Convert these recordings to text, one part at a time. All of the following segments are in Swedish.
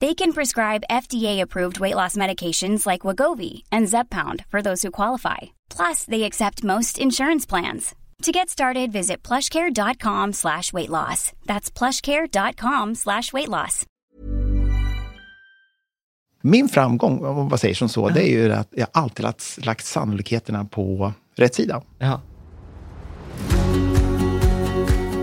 They can prescribe FDA-approved weight loss medications like Wagovi and Zepbound for those who qualify. Plus, they accept most insurance plans. To get started, visit plushcare.com slash weight loss. That's plushcare.com slash weight loss. Min framgång, om man bara säger som så, det är ju att jag alltid lagt, lagt sannolikheterna på rätt sida. Ja.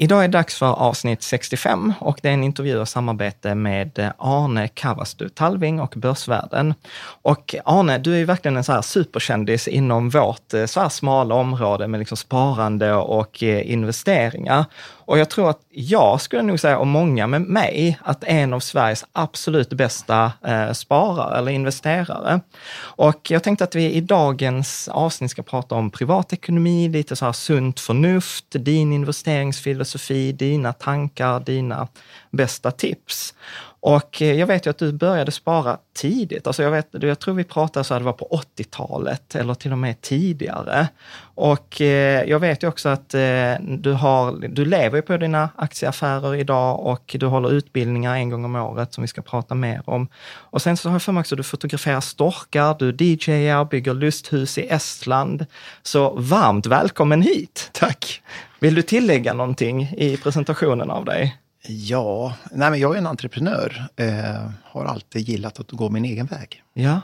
Idag är det dags för avsnitt 65 och det är en intervju och samarbete med Arne Kavastu Talving och Börsvärlden. Och Arne, du är ju verkligen en så här superkändis inom vårt eh, så här smala område med liksom sparande och eh, investeringar. Och jag tror att jag skulle nog säga, och många med mig, att en av Sveriges absolut bästa eh, sparare eller investerare. Och jag tänkte att vi i dagens avsnitt ska prata om privatekonomi, lite så här sunt förnuft, din investeringsfilosofi, dina tankar, dina bästa tips. Och eh, jag vet ju att du började spara tidigt. Alltså jag, vet, jag tror vi pratade så att det var på 80-talet eller till och med tidigare. Och eh, jag vet ju också att eh, du, har, du lever på dina aktieaffärer idag och du håller utbildningar en gång om året som vi ska prata mer om. Och sen så har jag för mig också att du fotograferar storkar, du DJar, bygger lusthus i Estland. Så varmt välkommen hit! Tack! Vill du tillägga någonting i presentationen av dig? Ja, nej men jag är en entreprenör. Eh, har alltid gillat att gå min egen väg. Ja,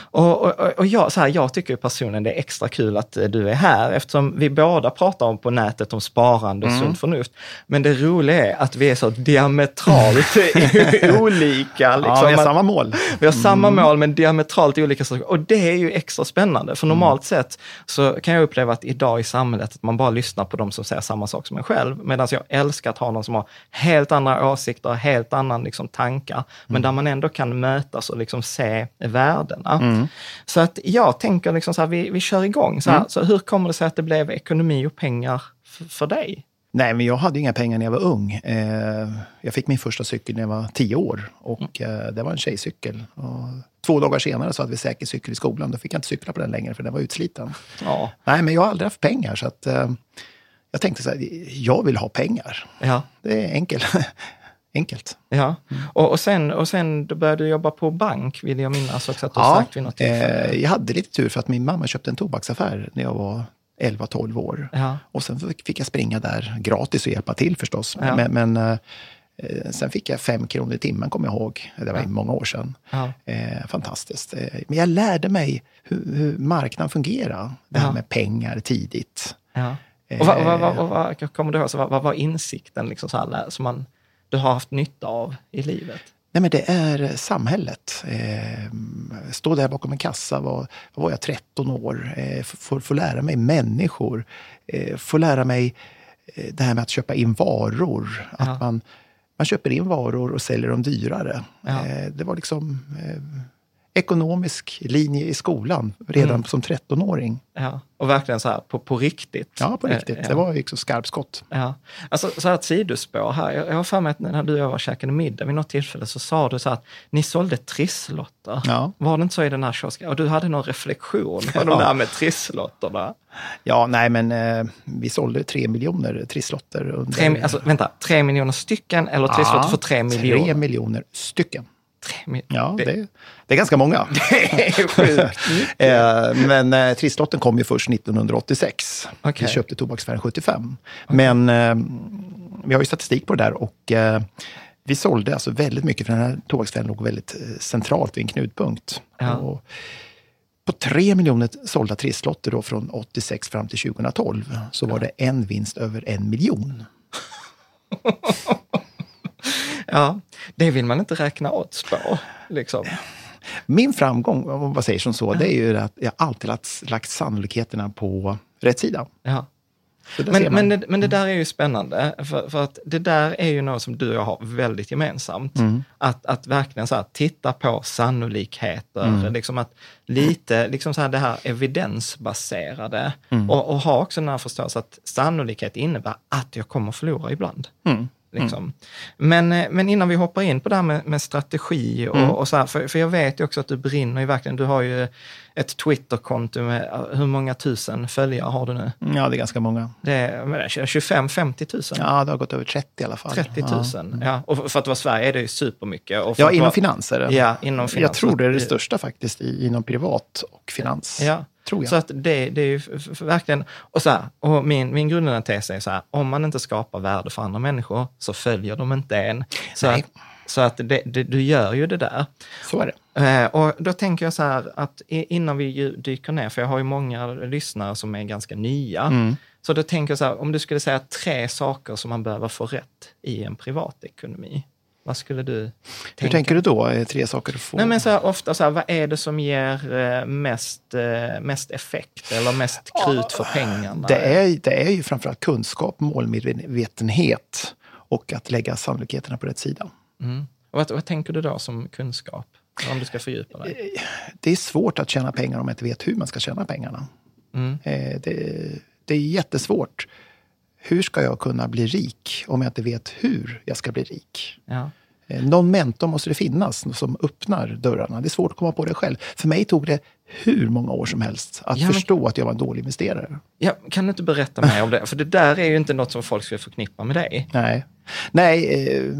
och, och, och jag, så här, jag tycker personligen det är extra kul att eh, du är här eftersom vi båda pratar om på nätet om sparande och sunt förnuft. Men det roliga är att vi är så diametralt olika. Liksom. Ja, vi har samma mål. vi har samma mål men diametralt olika saker. Och det är ju extra spännande. För normalt sett så kan jag uppleva att idag i samhället att man bara lyssnar på de som säger samma sak som en själv. Medan jag älskar att ha någon som har helt andra åsikter, helt annan liksom, tankar. Men där man ändå kan mötas och liksom se värdena. Så att jag tänker liksom så här, vi, vi kör igång. Så, här, så hur kommer det sig att det blev ekonomi och pengar för, dig? Nej, men jag hade inga pengar när jag var ung. Eh, jag fick min första cykel när jag var tio år och eh, det var en tjejcykel. Och två dagar senare så hade vi säker cykel i skolan. Då fick jag inte cykla på den längre för den var utsliten. Ja, Nej, men jag har aldrig haft pengar så att eh, jag tänkte så här, jag vill ha pengar. ja. Det är enkelt. enkelt. Ja, och, och, sen, och sen då började du jobba på bank, vill jag minnas också att du har sagt vid något tillfälle. eh, jag hade lite tur för att min mamma köpte en tobaksaffär när jag var 11-12 år. Ja. Och sen fick- jag springa där gratis och hjälpa till förstås. Ja. Men, men eh, eh, sen fick jag fem kronor i timmen, kommer jag ihåg. Det var Ja. många år sedan. Ja. Eh, fantastiskt. Eh, men jag lärde mig hur, hur marknaden fungerar. Det här Ja. med pengar tidigt. Och vad, vad, vad, vad, vad, kommer du ihåg, så vad, vad var insikten liksom så här, som man, du har haft nytta av i livet? Nej, men det är samhället. Eh, stå där bakom en kassa, var, var jag, 13 år. Eh, få, få lära mig människor. Eh, få lära mig eh, det här med att köpa in varor. Ja. Att man, man köper in varor och säljer dem dyrare. Ja. Eh, det var liksom eh, ekonomisk linje i skolan redan Mm. som 13-åring. Ja. Och verkligen så här på, på riktigt. Ja, på riktigt. Eh, ja. Det var ju så skarpskott. Ja, alltså så här ett sidospår här. Jag, jag har för mig att när du och jag var och käkade middag vid något tillfälle så sa du så här att ni sålde trisslotter. Ja. Var det inte så i den här kiosken? Och du hade någon reflektion på de Ja. där med trisslotterna. Ja, nej men eh, vi sålde tre miljoner trisslotter. Under... Tre, alltså vänta, tre miljoner stycken eller trisslotter för tre miljoner? Tre miljoner stycken. Ja, det, det är ganska många. det är sjukt. Eh, Men eh, trisslotten kom ju först 1986. Okej. Vi köpte tobaksaffären 75. Men eh, vi har ju statistik på det där och vi sålde alltså väldigt mycket för den här tobaksaffären låg väldigt centralt vid en knutpunkt. Ja. På tre miljoner sålda trisslotter då från 86 fram till 2012 så var det en vinst över en miljon. Ja, det vill man inte räkna odds på. Liksom. Min framgång, om man säger som så, det är ju att jag alltid lagt, lagt sannolikheterna på rätt sida. Ja. Men, men, det, men det där är ju spännande, för, för att det där är ju något som du och jag har väldigt gemensamt. Mm. Att, att verkligen så här, titta på sannolikheter, Mm. liksom att lite, liksom så här, det här evidensbaserade. Mm. Och, och ha också den här förståelsen att sannolikhet innebär att jag kommer förlora ibland. Mm. Liksom. Men, eh, men innan vi hoppar in på det här med, med strategi och, Mm. och så här, för, för jag vet ju också att du brinner ju verkligen, du har ju ett Twitterkonto med, eh, hur många tusen följare har du nu? Ja, det är ganska många. Det är 25-50 tusen? Ja, det har gått över 30 i alla fall. 30 000? Ja, Ja. Och för att vara Sverige är det ju supermycket. Och ja inom vara, finanser. Ja, inom finans. Jag tror det är det största faktiskt inom privat och finans. Ja, Tror jag. så att det, det är ju verkligen, och så här, och min, min grundläggande tes är så här, om man inte skapar värde för andra människor så följer de inte en. Så Nej. att, så att det, det, du gör ju det där. Så är det. Eh, och då tänker jag så här att innan vi dyker ner, för jag har ju många lyssnare som är ganska nya, Mm. så då tänker jag så här, om du skulle säga tre saker som man behöver få rätt i en privatekonomi, vad skulle du tänka? Hur tänker du då? Tre saker du får? Nej, men så här, ofta så här, vad är det som ger eh, mest, eh, mest effekt eller mest krut för pengarna? det, är, det är ju framförallt kunskap, målmedvetenhet och att lägga sannolikheterna på rätt sida. Mm. Och Vad, vad tänker du då som kunskap? Om du ska fördjupa dig. Det är svårt att tjäna pengar om man inte vet hur man ska tjäna pengarna. Mm. Eh, Det, det är jättesvårt. Hur ska jag kunna bli rik om jag inte vet hur jag ska bli rik? Ja. Eh, Någon mentor måste det finnas som öppnar dörrarna. Det är svårt att komma på det själv. För mig tog det hur många år som helst att Ja, men- förstå att jag var en dålig investerare. Ja, kan du inte berätta mer om det? För det där är ju inte något som folk ska förknippa med dig. Nej, Nej eh,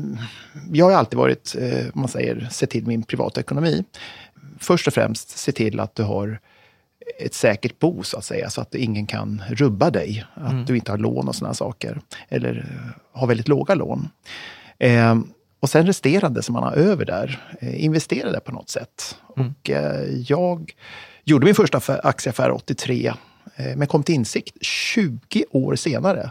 jag har alltid varit, eh, man säger, se till min privata ekonomi. Först och främst se till att du har ett säkert bo, så att säga, så att ingen kan rubba dig. Att du inte har lån och sådana saker. Eller eh, har väldigt låga lån. Eh, och sen resterande som man har över där, eh, investera det på något sätt. Och eh, jag gjorde min första affär, aktieaffär 83, eh, men kom till insikt 20 år senare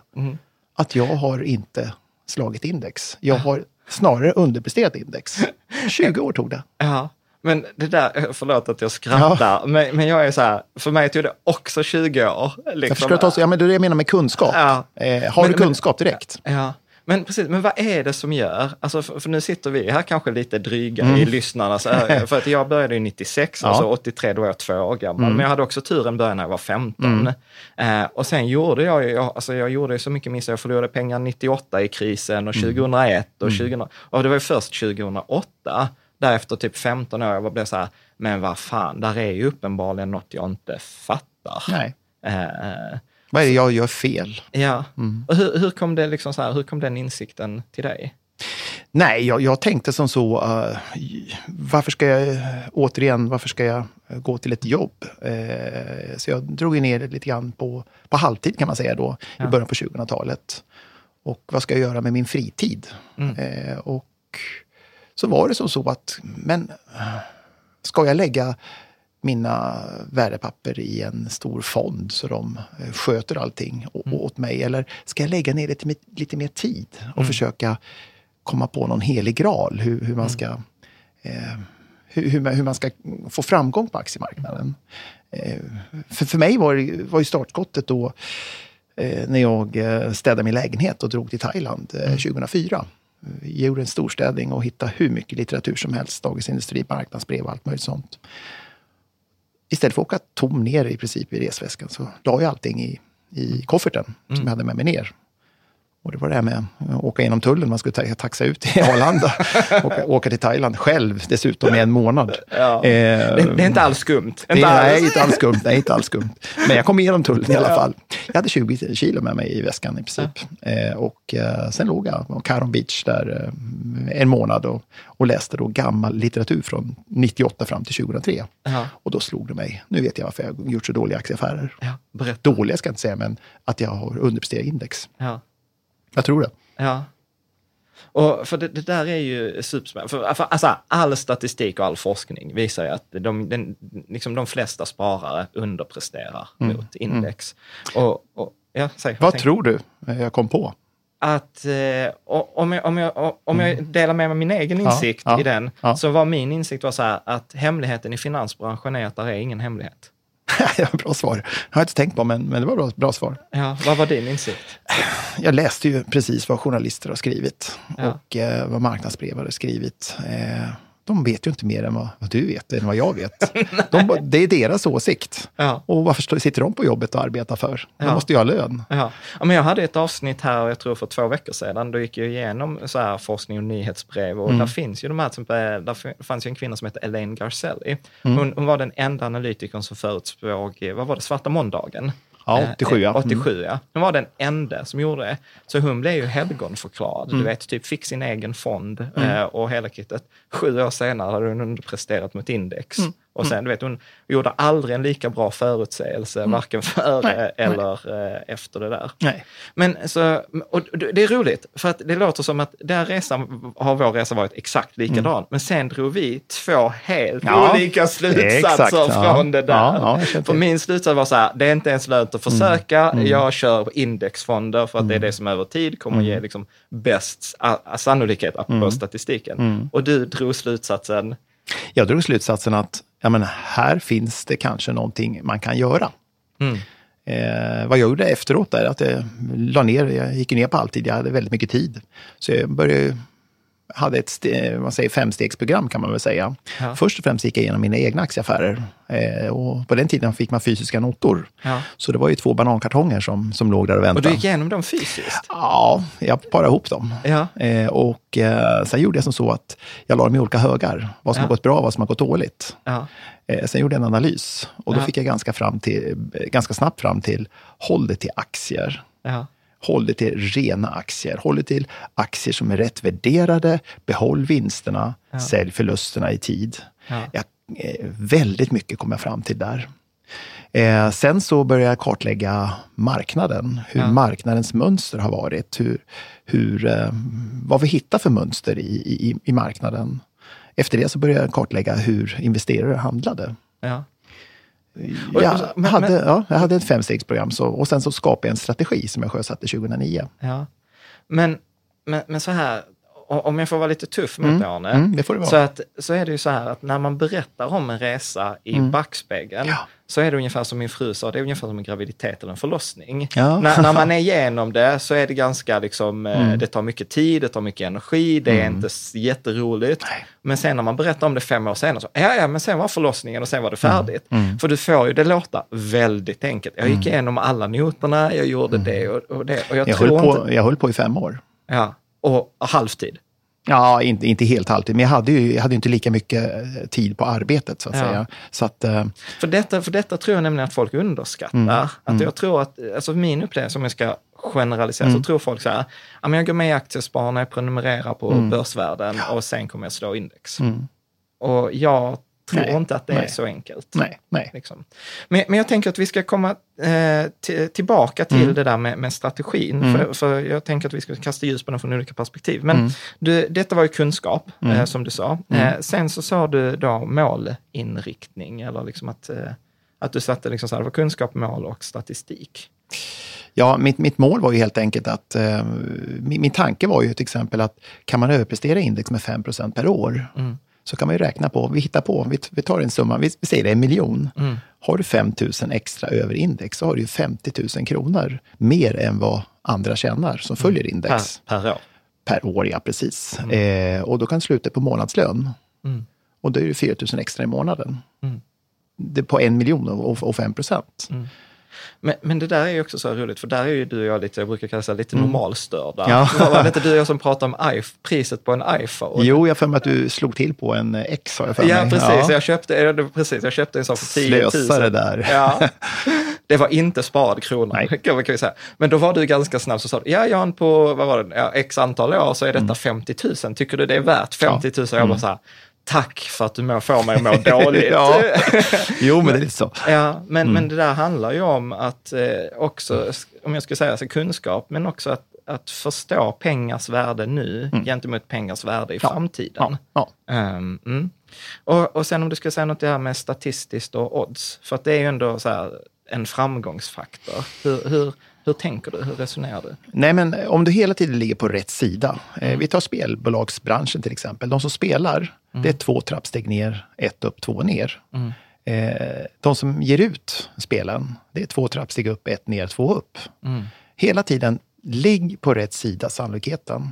att jag har inte slagit index. Jag har snarare underpresterat index. 20 år tog det. Ja, men det där, förlåt att jag skrattar, men, men jag är så här, för mig tog det också 20 år. Liksom. Jag ta, ja, men det är det jag menar med kunskap. Ja. Eh, har Men- du men- kunskap direkt? Ja, men precis, men vad är det som gör, alltså för, för nu sitter vi här kanske lite dryga i lyssnarna, så här, för att jag började ju 96, Mm. Ja. Mm. alltså 83, då var jag två år gammal, men jag hade också turen börja när jag var 15. Eh, och sen gjorde jag ju, jag, alltså jag gjorde ju så mycket missar, jag förlorade pengar 98 i krisen och Mm. 2001 och 2000, och det var ju först 2008, därefter typ 15 år, jag blev så här, men vad fan, där är ju uppenbarligen något jag inte fattar. Nej. Eh, Vad är det jag gör fel? Ja, Mm. och hur, hur, kom det liksom så här, hur kom den insikten till dig? Nej, jag, jag tänkte som så, eh, varför ska jag, återigen, varför ska jag gå till ett jobb? Eh, så jag drog ner det lite grann på, på halvtid kan man säga då, i början på 2000-talet. Och vad ska jag göra med min fritid? Eh, och så var det som så att, men ska jag lägga mina värdepapper i en stor fond så de eh, sköter allting å- åt mig? Eller ska jag lägga ner lite, lite mer tid och försöka komma på någon helig graal hur, hur man ska eh, hur, hur, man, hur man ska få framgång på aktiemarknaden. Eh, för, för mig var, det- var ju startskottet då eh, när jag eh, städade min lägenhet och drog till Thailand eh, 2004. Jag gjorde en storstädning och hittade hur mycket litteratur som helst. Dagens Industri, marknadsbrev och allt möjligt sånt. Istället för att åka tom ner i princip i resväskan så la jag allting i, i kofferten som jag hade med mig ner. Och det var det här med att åka genom tullen, man skulle ta- taxa ut i Arlanda. åka, åka till Thailand själv dessutom i en månad. Ja. Eh, Det, det är inte alls skumt. det, Inte alls. nej, inte alls skumt. Nej, inte alls skumt. Men jag kom igenom tullen i alla fall. Jag hade 20 kilo med mig i väskan i princip. Eh, och eh, sen låg jag på Caron Beach där eh, en månad och, och läste då gammal litteratur från 98 fram till 2003. Ja. Och då slog det mig. Nu vet jag varför jag har gjort så dåliga aktieaffärer. Ja, berätta. Dåliga ska jag inte säga, men att jag har underpresterat index. Ja. Jag tror det. Ja. Och för det, det där är ju superspännande. För, för, alltså, all statistik och all forskning visar ju att de, den, liksom de flesta sparare underpresterar mot index. Och, och, ja, säg, Vad tänk. tror du eh, jag kom på? Att eh, om, jag, om, jag, om jag delar med mig min egen Ja, insikt ja, i den, ja. så var min insikt var så här att hemligheten i finansbranschen är att det är ingen hemlighet. bra svar. Jag har inte tänkt på, men, men det var bra, bra svar. Ja, vad var din insikt? jag läste ju precis vad journalister har skrivit Ja. och eh, vad marknadsbrev har skrivit. Eh, de vet ju inte mer än vad, vad du vet, än vad jag vet. de, det är deras åsikt. Ja. Och varför sitter de på jobbet och arbetar för? De Ja. måste ju ha lön. Ja. ja, men jag hade ett avsnitt här, jag tror för två veckor sedan, då gick jag igenom så här forskning och nyhetsbrev och där finns ju de här, till exempel, där f- fanns ju en kvinna som heter Elaine Garcelli. Hon, hon var den enda analytikern som förutspåg, eh, vad var det, svarta måndagen? Ja, Eh, 87 ja. eh, 87 ja. Hon var den enda som gjorde det. Så hon blev ju helgonförklarad. Du vet, typ fick sin egen fond eh, och hela kittet. Sju år senare hade hon underpresterat mot index. Och sen, du vet, hon gjorde aldrig en lika bra förutsägelse, varken före Nej, nej. eller eh, efter det där. Nej. Men så, och det är roligt, för att det låter som att där resan har vår resa varit exakt likadan. Men sen drog vi två helt Mm. Ja, olika slutsatser exakt, ja. från det där. Ja, ja, för min slutsats var så här, det är inte ens lönt att försöka. Mm. Jag kör indexfonder för att det är det som över tid kommer ge liksom bäst sannolikhet Mm. statistiken. Och du drog slutsatsen, Jag drog slutsatsen att ja, men här finns det kanske någonting man kan göra. Mm. Eh, vad jag gjorde efteråt är att jag la ner, jag gick ner på halvtid, jag hade väldigt mycket tid. Så jag började hade ett vad säger, femstegsprogram kan man väl säga. Ja. Först och främst gick jag igenom mina egna aktieaffärer. Eh, och på den tiden fick man fysiska notor. Ja. Så det var ju två banankartonger som, som låg där och och väntade. du gick igenom dem fysiskt. Ja, jag parade ihop dem. Ja. Eh, och eh, sen gjorde jag som så att jag la dem i olika högar. Vad som har gått bra, vad som har gått dåligt. Eh, sen gjorde jag en analys och då fick jag ganska, fram till, ganska snabbt fram till, håll det till aktier. Ja. Håll det till rena aktier. Håll det till aktier som är rätt värderade. Behåll vinsterna. Sälj förlusterna i tid. Ja. Jag, eh, väldigt mycket kom jag fram till där. Eh, sen så började jag kartlägga marknaden, hur Ja. marknadens mönster har varit, hur, hur, eh, vad vi hittar för mönster i, i, i marknaden. Efter det så började jag kartlägga hur investerare handlade. Ja. Jag, men- hade, men- ja, jag hade ett femstegsprogram så, och sen så skapade jag en strategi som jag sjösatte 2009. Ja. Men, men, men så här, om jag får vara lite tuff mot dig Arne, mm, så, att, så är det ju så här att när man berättar om en resa i backspegeln, Mm. Ja. så är det ungefär som min fru sa, det är ungefär som en graviditet eller en förlossning. Ja. När, när man är igenom det så är det ganska liksom, eh, Mm. det tar mycket tid, det tar mycket energi, det är inte s- jätteroligt. Nej. Men sen när man berättar om det fem år senare, så ja, ja, men sen var förlossningen och sen var det Mm. färdigt. För du får ju det låta väldigt enkelt. Jag gick igenom alla noterna, jag gjorde det och, och det. Och jag, Jag höll, inte... på, jag höll på i fem år. Ja, och halvtid. Ja, inte, inte helt alltid, men jag hade ju jag hade inte lika mycket eh, tid på arbetet så att Ja. säga. Så att, eh, För detta, för detta tror jag nämligen att folk underskattar. Mm. Att jag tror att, alltså min upplevelse, om jag ska generalisera, Mm. så tror folk så här, jag går med i Aktiespararna, jag prenumererar på Mm. Börsvärlden och sen kommer jag slå index. Och jag tror Nej, inte att det är nej. så enkelt. nej, nej. Liksom. Men, men jag tänker att vi ska komma eh, till, tillbaka till Mm. det där med, med strategin. För, för jag tänker att vi ska kasta ljus på den från olika perspektiv. Men Mm. du, detta var ju kunskap, eh, som du sa. Eh, sen så sa du då målinriktning, eller liksom att, eh, att du satte liksom så här, det var kunskap, mål och statistik. Ja, mitt, mitt mål var ju helt enkelt att, eh, min, min tanke var ju till exempel att kan man överprestera index med 5% per år, Mm. Så kan man ju räkna på, vi hittar på, vi, vi tar en summa, vi, vi säger det en miljon. Mm. Har du 5 000 extra över index så har du ju 50 000 kronor mer än vad andra tjänar som följer index. Per, per år. Per år, ja precis. Eh, och då kan det sluta på månadslön. Mm. Och då är det 4 000 extra i månaden. Mm. Det på en miljon och, och 5 procent. Men, men det där är ju också så roligt, för där är ju du och jag lite, jag brukar kalla det lite normalstörda. Mm. Ja. Var det inte du och jag som pratade om iPh- priset på en iPhone? Jo, jag har för mig att du slog till på en X, har jag för mig. Ja, precis. Jag, köpte, ja, precis. jag köpte en sån för 10 000. Slösare där. Ja. Det var inte sparad krona, Nej. kan vi säga. Men då var du ganska snabb, så sa ja Jan, på vad var det, ja, x antal år så är Mm. detta 50 000. Tycker du det är värt 50 000? Jag bara så här, tack för att du må, får mig att må dåligt. Ja. Jo, men det är lite så. Ja, men, Mm. men det där handlar ju om att eh, också, om jag ska säga så, kunskap, men också att, att förstå pengars värde nu gentemot pengars värde i Mm. Ja. framtiden. Ja, ja. Ehm, mm. och, och sen om du ska säga något det här med statistiskt och odds, för att det är ju ändå så här en framgångsfaktor. Hur, hur, hur tänker du? Hur resonerar du? Nej, men om du hela tiden ligger på rätt sida. Mm. Eh, vi tar spelbolagsbranschen till exempel. De som spelar, det är två trappsteg ner, ett upp, två ner. Mm. Eh, de som ger ut spelen, det är två trappsteg upp, ett ner, två upp. Mm. Hela tiden, ligg på rätt sida sannolikheten.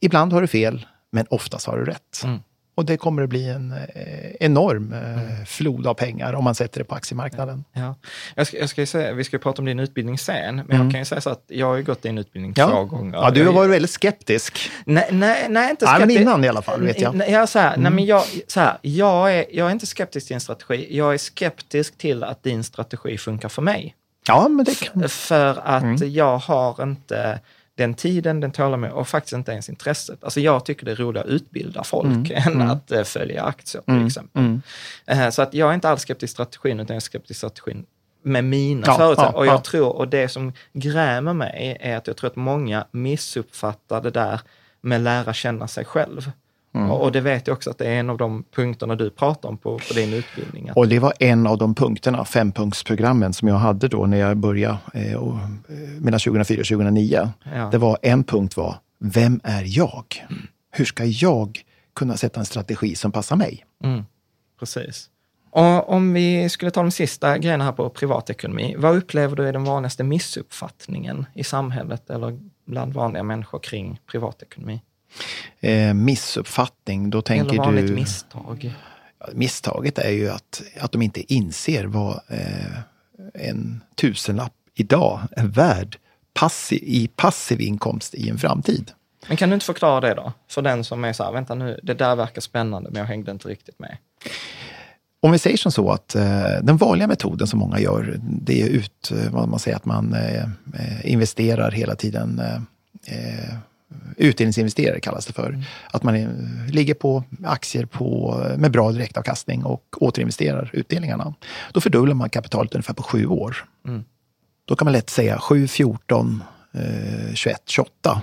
Ibland har du fel, men oftast har du rätt. Mm. Och det kommer att bli en eh, enorm eh, flod av pengar om man sätter det på aktiemarknaden. Ja. Jag ska, jag ska säga, vi ska prata om din utbildning sen, men jag kan ju säga så att jag har ju gått din utbildning två Mm. Ja. gånger. ja, du har varit väldigt skeptisk. Nej, nej, nej inte Nej, men skeptisk. innan i alla fall, vet jag. Mm. Nej, jag, så här, nej, men jag, så här, jag, är, jag är inte skeptisk till din strategi. Jag är skeptisk till att din strategi funkar för mig. Ja, men det kan... För att Mm. jag har inte den tiden, den tålamod och faktiskt inte ens intresset. Alltså jag tycker det är roligare att utbilda folk än att eh, följa aktier till exempel. Mm. Eh, Så att jag är inte alls skeptisk till strategin, utan jag är skeptisk till strategin med mina Ja, förutsättningar. ja, och jag ja. tror, och det som grämer mig är att jag tror att många missuppfattar det där med lära känna sig själv. Mm. Och, det vet jag också att det är en av de punkterna du pratar om på, på din utbildning. Och det var en av de punkterna, fempunktsprogrammen, som jag hade då när jag började eh, och, eh, mellan 2004 och 2009. Ja. Det var en punkt var, vem är jag? Hur ska jag kunna sätta en strategi som passar mig? Mm, precis. Och om vi skulle ta de sista grejerna här på privatekonomi, vad upplever du är den vanligaste missuppfattningen i samhället eller bland vanliga människor kring privatekonomi? Eh, missuppfattning, då tänker eller vanligt du... misstag? Misstaget är ju att, att de inte inser vad eh, en tusenlapp idag är värd passiv, i passiv inkomst i en framtid. Men kan du inte förklara det då? För den som är så här, vänta nu, det där verkar spännande men jag hängde inte riktigt med. Om vi säger som så att eh, den vanliga metoden som många gör, det är ut, eh, vad man säger att man eh, eh, investerar hela tiden. Eh, eh, utdelningsinvesterare kallas det för. Att man eh, ligger på aktier på, med bra direktavkastning och återinvesterar utdelningarna. Då fördubblar man kapitalet ungefär på sju år. Mm. Då kan man lätt säga 7, 14, eh, 21, 28.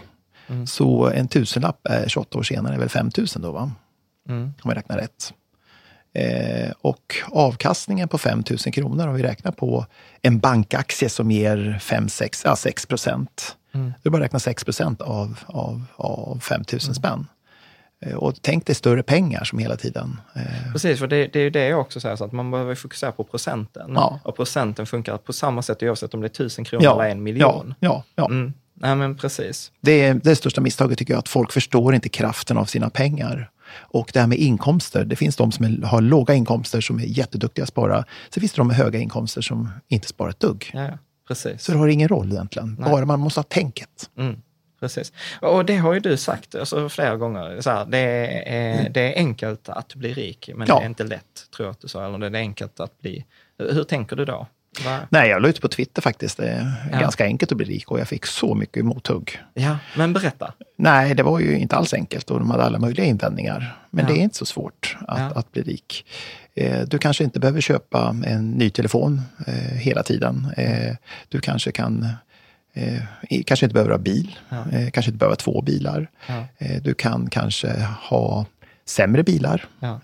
Så en tusenlapp är 28 år senare är väl 5 000 då, va? Mm. om vi räknar rätt. Eh, och avkastningen på 5 000 kronor, om vi räknar på en bankaktie som ger 5, 6, ja, 6 procent. Mm. Det är bara att räkna 6 procent av, av, av 5 000 spänn. Eh, och tänk dig större pengar som hela tiden... Eh, Precis, för det, det är ju det jag också säger, så att man behöver fokusera på procenten. Ja. Och procenten funkar på samma sätt oavsett om det är tusen kronor eller en miljon. Ja, ja, ja. Mm. Nej men precis. Det, är, det största misstaget tycker jag att folk förstår inte kraften av sina pengar. Och det här med inkomster, det finns de som har låga inkomster som är jätteduktiga att spara. Sen finns det de med höga inkomster som inte sparar ett dugg. Ja, ja. Precis. Så det har ingen roll egentligen. Nej. Bara man måste ha tänket. Mm, precis. Och det har ju du sagt alltså, flera gånger. Så här, det, är, det är enkelt att bli rik, men Ja. det är inte lätt, tror jag att du sa. Eller det är enkelt att bli... Hur tänker du då? Va? Nej, jag la ut på Twitter faktiskt. Det är Ja. ganska enkelt att bli rik och jag fick så mycket mothugg. Ja, men berätta. Nej, det var ju inte alls enkelt och de hade alla möjliga invändningar. Men Ja. det är inte så svårt att, att bli rik. Eh, Du kanske inte behöver köpa en ny telefon eh, hela tiden. Eh, Du kanske kan kanske inte behöver ha bil, Ja. kanske inte behöver ha två bilar. Ja. Du kan kanske ha sämre bilar. Ja.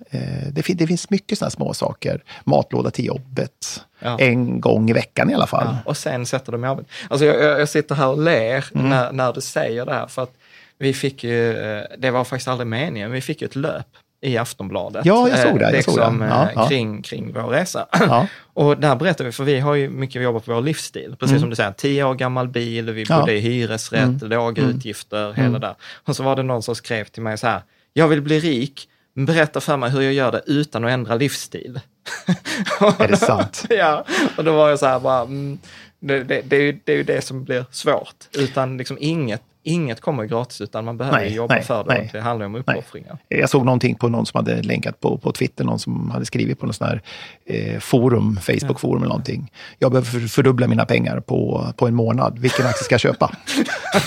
Det, fin- det finns mycket sådana små saker. Matlåda till jobbet. Ja. En gång i veckan i alla fall. Ja, och sen sätter de i arbete. Alltså jag, jag, sitter här och ler Mm. när, när du säger det här, för att vi fick ju, det var faktiskt aldrig meningen, vi fick ju ett löp i Aftonbladet. Ja, jag såg det, Eh, jag såg det. liksom, Ja, eh, ja. Kring, kring vår resa. Ja. Och där berättar vi, för vi har ju mycket jobbat på vår livsstil. Precis Mm. som du säger, tio år gammal bil, vi Ja. bodde i hyresrätt, Mm. låga Mm. utgifter, hela där. Och så var det någon som skrev till mig så här, jag vill bli rik, berätta för mig hur jag gör det utan att ändra livsstil. Är det sant? ja, och då var jag så här bara, mm, det, det, det, är ju, det är ju det som blir svårt. Utan liksom inget, inget kommer gratis, utan man behöver Nej, jobba nej, för det. nej. Det handlar om uppoffringar. Jag såg någonting på någon som hade länkat på, på Twitter, någon som hade skrivit på någon sån här eh, forum, Facebook-forum eller någonting. Jag behöver för- fördubbla mina pengar på, på en månad. Vilken aktie ska jag köpa?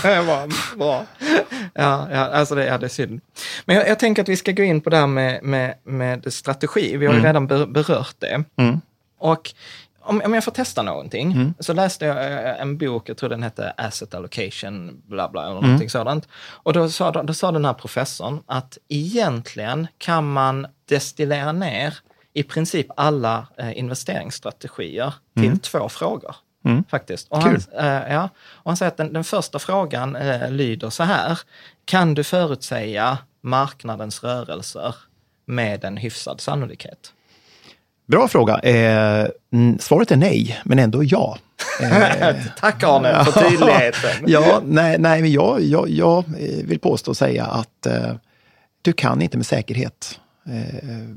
Bra. Ja, ja, alltså det, ja, det är synd. Men jag, jag tänker att vi ska gå in på det här med, med, med strategi. Vi har ju redan ber, berört det. Mm. Och om, om jag får testa någonting, Mm. så läste jag eh, en bok, jag tror den hette Asset Allocation, bla bla, eller Mm. någonting sådant. Och då sa, då sa den här professorn att egentligen kan man destillera ner i princip alla eh, investeringsstrategier till två frågor. Mm. Faktiskt. Och Kul. han, eh, ja, och han säger att den, den första frågan eh, lyder så här. Kan du förutsäga marknadens rörelser med en hyfsad sannolikhet? Bra fråga. Eh, svaret är nej, men ändå ja. Eh, Tack Arne för tydligheten. ja, nej, nej men jag, jag, jag eh, vill påstå och säga att eh, du kan inte med säkerhet. Eh,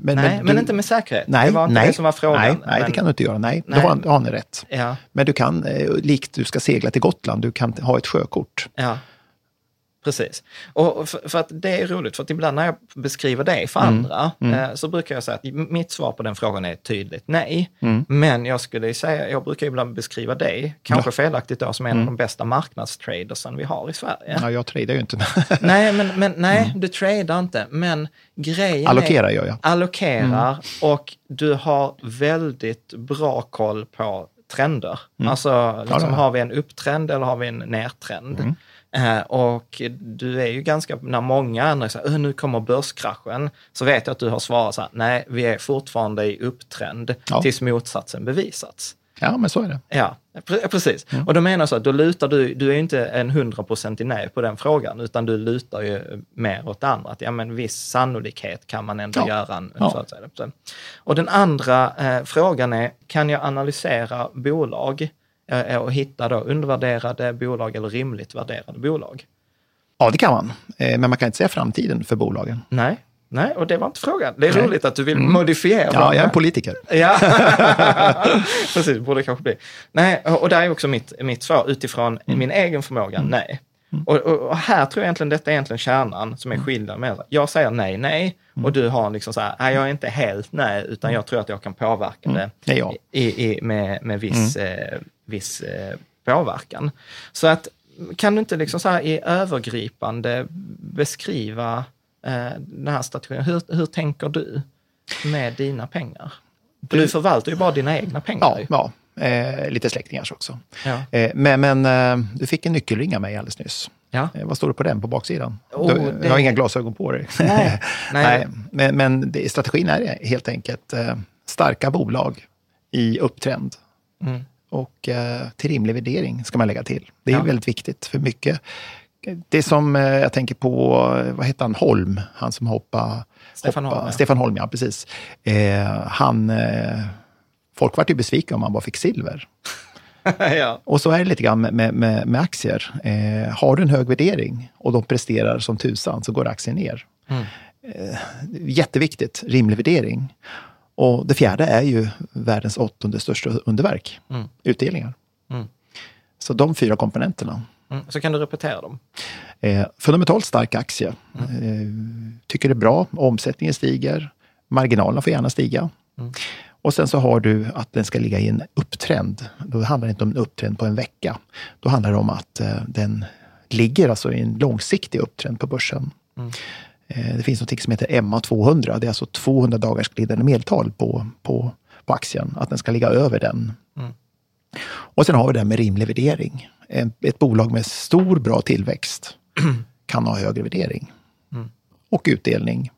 men, Nej, men du, inte med säkerhet. Nej, det var inte nej, det som var frågan. Nej, nej men, det kan du inte göra. Nej, Nej. Då, har, ni rätt. Ja, Men du kan, eh, likt du ska segla till Gotland, du kan ha ett sjökort. ja. Precis. Och för, för att det är roligt, för att ibland när jag beskriver det för Mm. andra, eh, så brukar jag säga att mitt svar på den frågan är tydligt nej. Mm. Men jag skulle säga, jag brukar ibland beskriva dig, kanske felaktigt då, som en av de bästa marknadstradersen vi har i Sverige. Mm. Ja, jag tradar ju inte. Nej, men, men nej, du tradar inte. Men grejen Allokera är... gör jag. Allokerar och du har väldigt bra koll på trender. Alltså, liksom, Mm. ja. har vi en upptrend eller har vi en nertrend? Eh, och du är ju ganska, när många andra säger "Öh, nu kommer börskraschen, så vet jag att du har svarat så här, nej, vi är fortfarande i upptrend Ja. tills motsatsen bevisats. Ja, men så är det. Ja, pre- precis. Mm. Och då menar jag så att då lutar du, du är ju inte en hundraprocentig nej på den frågan, utan du lutar ju mer åt det andra. Att ja, men viss sannolikhet kan man ändå Ja. göra. En, Ja. Och den andra eh, frågan är, kan jag analysera bolag och hitta då undervärderade bolag eller rimligt värderade bolag? Ja, det kan man. Eh, men man kan inte säga framtiden för bolagen. Nej, nej, och det var inte frågan. Det är Nej. roligt att du vill modifiera. Mm. Ja, jag är en politiker. Ja, precis, borde kanske bli. Nej, och där är också mitt, mitt svar utifrån Mm. min egen förmåga, nej. Och, och, och här tror jag egentligen detta är egentligen kärnan som är Mm. skillnaden med Jag säger nej, nej och du har liksom så här, nej jag är inte helt nej, utan jag tror att jag kan påverka det Mm. Det i, i, med, med viss, eh, viss eh, påverkan. Så att kan du inte liksom så här i övergripande beskriva eh, den här strategin? Hur, hur tänker du med dina pengar? För du förvaltar ju bara dina egna pengar. Ja, ja. Eh, lite släktingars också. Ja. Eh, men men eh, du fick en nyckelring av mig alldeles nyss. Ja. Eh, vad står det på den på baksidan? Oh, du, det- Jag har inga glasögon på dig. Nej. Nej. men men det, strategin är helt enkelt starka bolag i upptrend. Mm. Och eh, till rimlig värdering ska man lägga till. Det är Ja. väldigt viktigt för mycket. Det som eh, jag tänker på, eh, vad heter han, Holm, han som hoppade... Stefan hoppa, Holm, ja. Stefan Holm, ja precis. Eh, han, eh, folk vart ju besvikna om han bara fick silver. ja. Och så är det lite grann med, med, med, aktier. Eh, har du en hög värdering och de presterar som tusan så går aktien ner. Mm. Jätteviktigt, rimlig värdering. Och det fjärde är ju världens åttonde största underverk, Mm. utdelningar. Mm. Så de fyra komponenterna. Mm. Så kan du repetera dem. Eh, fundamentalt stark aktie. Mm. Eh, tycker det är bra, omsättningen stiger, marginalerna får gärna stiga. Mm. Och sen så har du att den ska ligga i en upptrend. Då handlar det inte om en upptrend på en vecka. Då handlar det om att eh, den ligger alltså i en långsiktig upptrend på börsen. Mm. Eh, det finns något som heter MA 200. Det är alltså 200 dagars glidande medeltal på, på, på aktien. Att den ska ligga över den. Mm. Och sen har vi det här med rimlig värdering. Ett bolag med stor bra tillväxt kan ha högre värdering. Mm. Och utdelning.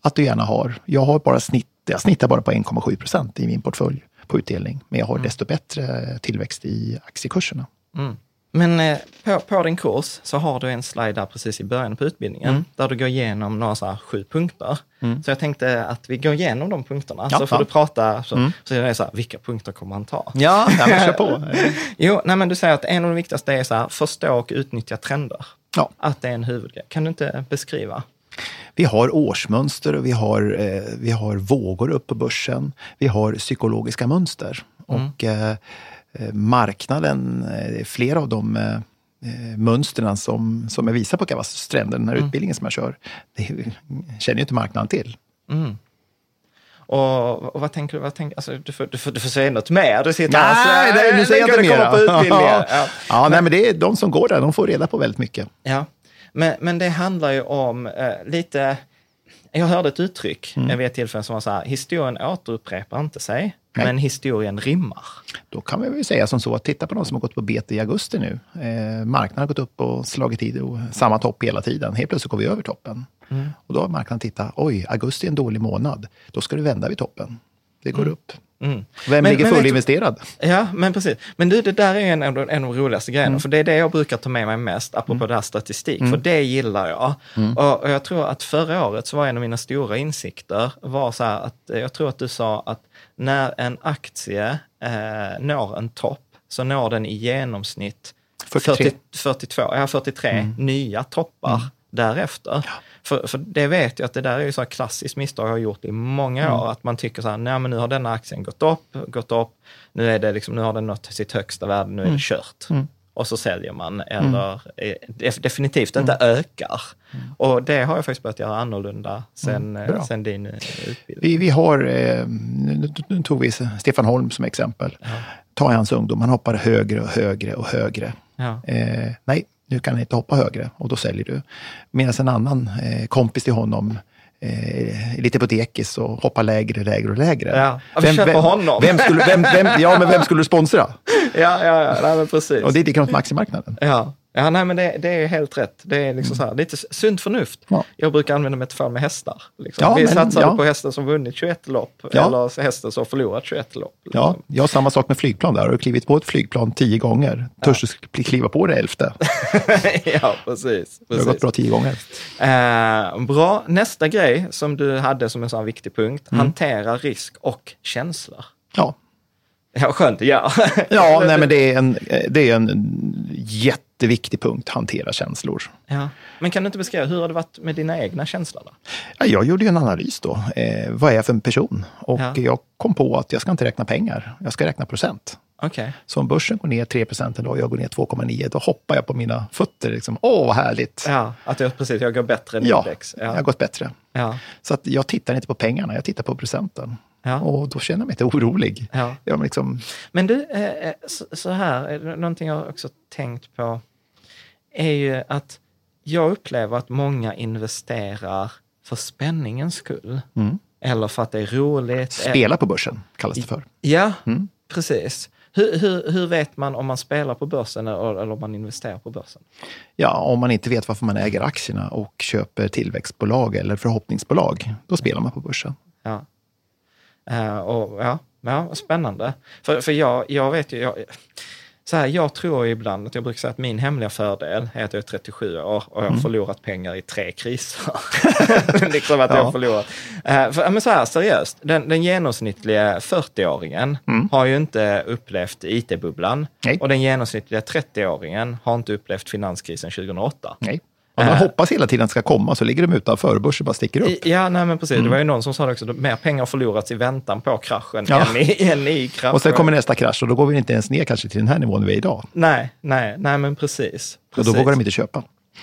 Att du gärna har, jag har bara snitt, jag snittar bara på 1,7 procent i min portfölj på utdelning. Men jag har desto bättre tillväxt i aktiekurserna. Mm. Men eh, på, på din kurs så har du en slide där precis i början på utbildningen, Mm. där du går igenom några så sju punkter. Så jag tänkte att vi går igenom de punkterna, Ja, så får ja. du prata, så, så är det så här, vilka punkter kommer han ta? Ja, ja men kör på. Jo, nej, men du säger att en av de viktigaste är så här, förstå och utnyttja trender. Ja. Att det är en huvudgrej. Kan du inte beskriva? Vi har årsmönster och vi har, eh, vi har vågor upp på börsen. Vi har psykologiska mönster. Och eh, eh, marknaden, eh, flera av de eh, eh, mönstren som, som jag visar på Kavas stränder, den här utbildningen som jag kör, det känner ju inte marknaden till. Och, och vad tänker du? Vad tänker, alltså, du, får, du, får, du får säga något mer. Du sitter Nej, här så- nej, nu säger jag inte mer. på. Ja. Ja, nej, men det är de som går där, de får reda på väldigt mycket. Ja, men, men det handlar ju om eh, lite... Jag hörde ett uttryck mm. vid ett tillfälle som var så här, historien återupprepar inte sig, Nej. men historien rimmar. Då kan vi väl säga som så att titta på de som har gått på bete i augusti nu. Eh, marknaden har gått upp och slagit i och samma topp hela tiden. Helt plötsligt går vi över toppen. Och då har marknaden tittat, oj, augusti är en dålig månad. Då ska du vända vid toppen. Det går upp. Mm. Vem Men- ligger fullinvesterad? Ja, men precis. Men du, det där är en en av de roligaste grejerna, Mm. för det är det jag brukar ta med mig mest, apropå det här statistik, för det gillar jag. Mm. Och, och jag tror att förra året så var en av mina stora insikter, var så här att, eh, jag tror att du sa att när en aktie eh, når en topp, så når den i genomsnitt 43. 40, 42, ja 43 Mm. nya toppar därefter. För, för det vet jag att det där är ju så här klassiskt misstag jag har gjort i många Mm. år, att man tycker så här, nej men nu har denna aktien gått upp, gått upp, nu, är det liksom, nu har den nått sitt högsta värde, nu är Mm. det kört. Och så säljer man, eller eh, def- definitivt inte ökar. Och det har jag faktiskt börjat göra annorlunda sen, eh, sen din eh, utbildning. Vi, vi har, nu, tog vi Stefan Holm som exempel. Ta hans ungdom, han hoppar högre och högre och högre. Ja. Eh, nej, nu kan han inte hoppa högre och då säljer du. Medan en annan eh, kompis till honom eh, lite på dekis och hoppar lägre, lägre och lägre. Ja, vi köper honom. Vem skulle, vem, vem, ja, men vem skulle du sponsra? Ja, ja, ja, nej, men precis. Och det är likadant med aktiemarknaden. Ja, ja nej, men det, det är helt rätt. Det är liksom så här, lite sunt förnuft. Ja. Jag brukar använda metafor med hästar. Liksom. Ja, Vi men- satsade ja. på hästar som vunnit 21 lopp, Ja. eller hästar som förlorat 21 lopp. Ja, liksom. jag har samma sak med flygplan där. Har du klivit på ett flygplan tio gånger, törs du kliva på det elfte? ja, precis. Det har gått bra tio gånger. Eh, bra, nästa grej som du hade som en sån viktig punkt, Mm. hantera risk och känslor. Ja, Ja, skönt, ja. ja nej, men det är, en, det är en jätteviktig punkt, hantera känslor. ja. Men kan du inte beskriva, hur har det varit med dina egna känslor? Då? Ja, jag gjorde ju en analys då. Eh, vad är jag för en person? Och Ja. jag kom på att jag ska inte räkna pengar, jag ska räkna procent. Okej. Så om börsen går ner 3 procent en dag och jag går ner 2,9, då hoppar jag på mina fötter. Liksom. Åh, vad härligt! Ja, att jag, precis, jag går bättre än Ja, index. jag har Ja. gått bättre. Ja. Så att jag tittar inte på pengarna, jag tittar på procenten. Ja. Och då känner jag mig inte orolig. Ja. Jag liksom, Men du, eh, eh, så, så här, är det någonting jag också tänkt på, är ju att jag upplever att många investerar för spänningens skull. Eller för att det är roligt. spela på börsen, kallas det för. Ja, precis. Hur, hur, hur vet man om man spelar på börsen eller, eller om man investerar på börsen? Ja, om man inte vet varför man äger aktierna och köper tillväxtbolag eller förhoppningsbolag, då spelar man på börsen. Ja. Eh, och, ja, ja, spännande. För, för jag, jag vet ju, jag, så här, jag tror ibland att jag brukar säga att min hemliga fördel är att jag är 37 år och jag har förlorat pengar i tre kriser. liksom att jag Ja. förlorat. Eh, för, men så här, seriöst, den, den genomsnittliga 40-åringen har ju inte upplevt IT-bubblan Nej. och den genomsnittliga 30-åringen har inte upplevt finanskrisen 2008. Nej. Man Äh. hoppas hela tiden att det ska komma så ligger de utanför och börsen bara sticker upp. I- Ja, nej men precis. Det var ju någon som sa det också, mer pengar förlorats i väntan på kraschen Ja. än, i, än i kraschen. Och sen kommer nästa krasch och då går vi inte ens ner kanske till den här nivån vi är idag. Nej, nej, nej men precis. Och då precis. vågar de inte köpa.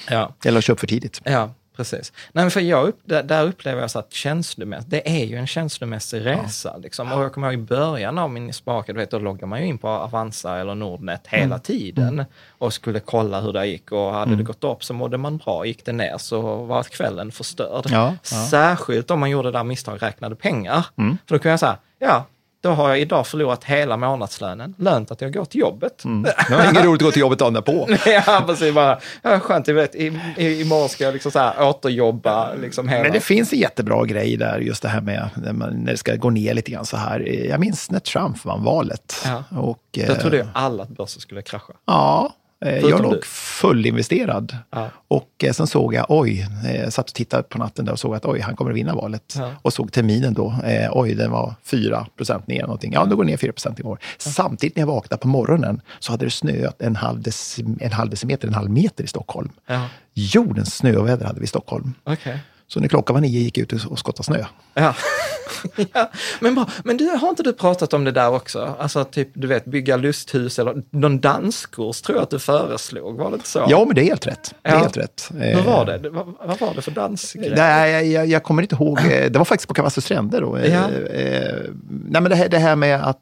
Ja, Eller köpt för tidigt. ja precis. Nej, för jag upp, där, där upplever jag så att känslomässigt, det är ju en känslomässig resa. Liksom. Och jag kommer ihåg i början av min sparkade, vet, då loggar man ju in på Avanza eller Nordnet hela Mm. tiden och skulle kolla hur det gick och hade det gått upp så mådde man bra, gick det ner så var kvällen förstörd. Ja, Mm. ja. Särskilt om man gjorde det där misstag räknade pengar. För då kunde jag säga, ja, då har jag idag förlorat hela månadslönen, lönt att jag går till jobbet. Mm. Det var inget roligt att gå till jobbet dagen därpå. ja, precis. Bara, ja, skönt, jag vet, i, i, imorgon ska jag liksom så här återjobba liksom hela... Men det finns en jättebra grej där, just det här med när, man, när det ska gå ner lite grann så här. Jag minns när Trump vann valet. Ja. Och, Då eh, trodde ju alla att börsen skulle krascha. Ja, Eh, Jag låg du. fullinvesterad. Ja. Och eh, sen såg jag, oj, eh, jag satt och tittade på natten där och såg att oj, han kommer att vinna valet. Ja. Och såg terminen då, eh, oj, den var 4 procent ner någonting. Ja, då går ner 4 procent i år. Samtidigt när jag vaknade på morgonen så hade det snöat en halv, deci- en halv decimeter, en halv meter i Stockholm. Ja, Jordens snöoväder hade vi i Stockholm. okej. Så när klockan var nio gick jag ut och skottade snö. Ja. ja. Men, bra. men du, har inte du pratat om det där också? Alltså typ, du vet, bygga lusthus eller någon danskurs tror jag att du föreslog, var det inte så? Ja, men det är helt rätt. Det är Ja. helt rätt. Hur var det? Det- Vad, vad var det för dansgrej? Nej, jag, jag, kommer inte ihåg. Eh, Det var faktiskt på Kavassus stränder. Då. Eh, Ja. eh, nej, men det här, det här med att...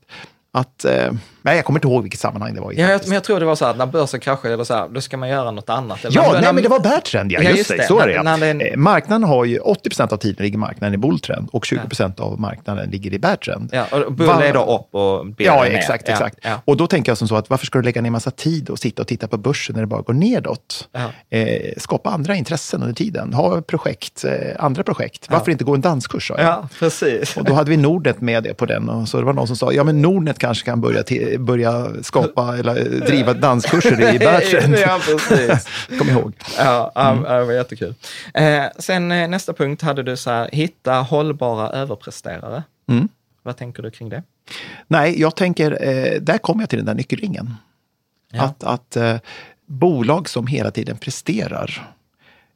att eh, nej, jag kommer inte ihåg vilket sammanhang det var i. Ja, jag, men jag tror det var så här, när börsen kraschade, eller så här, då ska man göra något annat. Eller Ja, när- nej, men det var Bertrand, ja. Ja, just, det. Så är det. När- ja. när en- Eh, Marknaden har ju 80 procent av tiden ligger marknaden i bulltrend och 20 procent av marknaden ligger i Bertrand. Ja, och bull är då upp och bill Ja, ner. exakt. Ja, exakt. Ja, Och då tänker jag som så att varför ska du lägga ner massa tid och sitta och titta på börsen när det bara går nedåt? Ja. Eh, skapa andra intressen under tiden. Ha projekt, eh, andra projekt. Varför inte gå en danskurs? ja precis. Och då hade vi Nordnet med det på den. Och så det var någon som sa, ja men Nordnet kanske kan börja, till, börja skapa eller driva danskurser i Bertrand. ja, precis. Kom ihåg. Ja, ja, det var jättekul. Eh, sen eh, nästa punkt hade du så här, hitta hållbara överpresterare. Mm. Vad tänker du kring det? Nej, jag tänker, eh, där kommer jag till den där nyckelringen. Ja. Att, att eh, bolag som hela tiden presterar,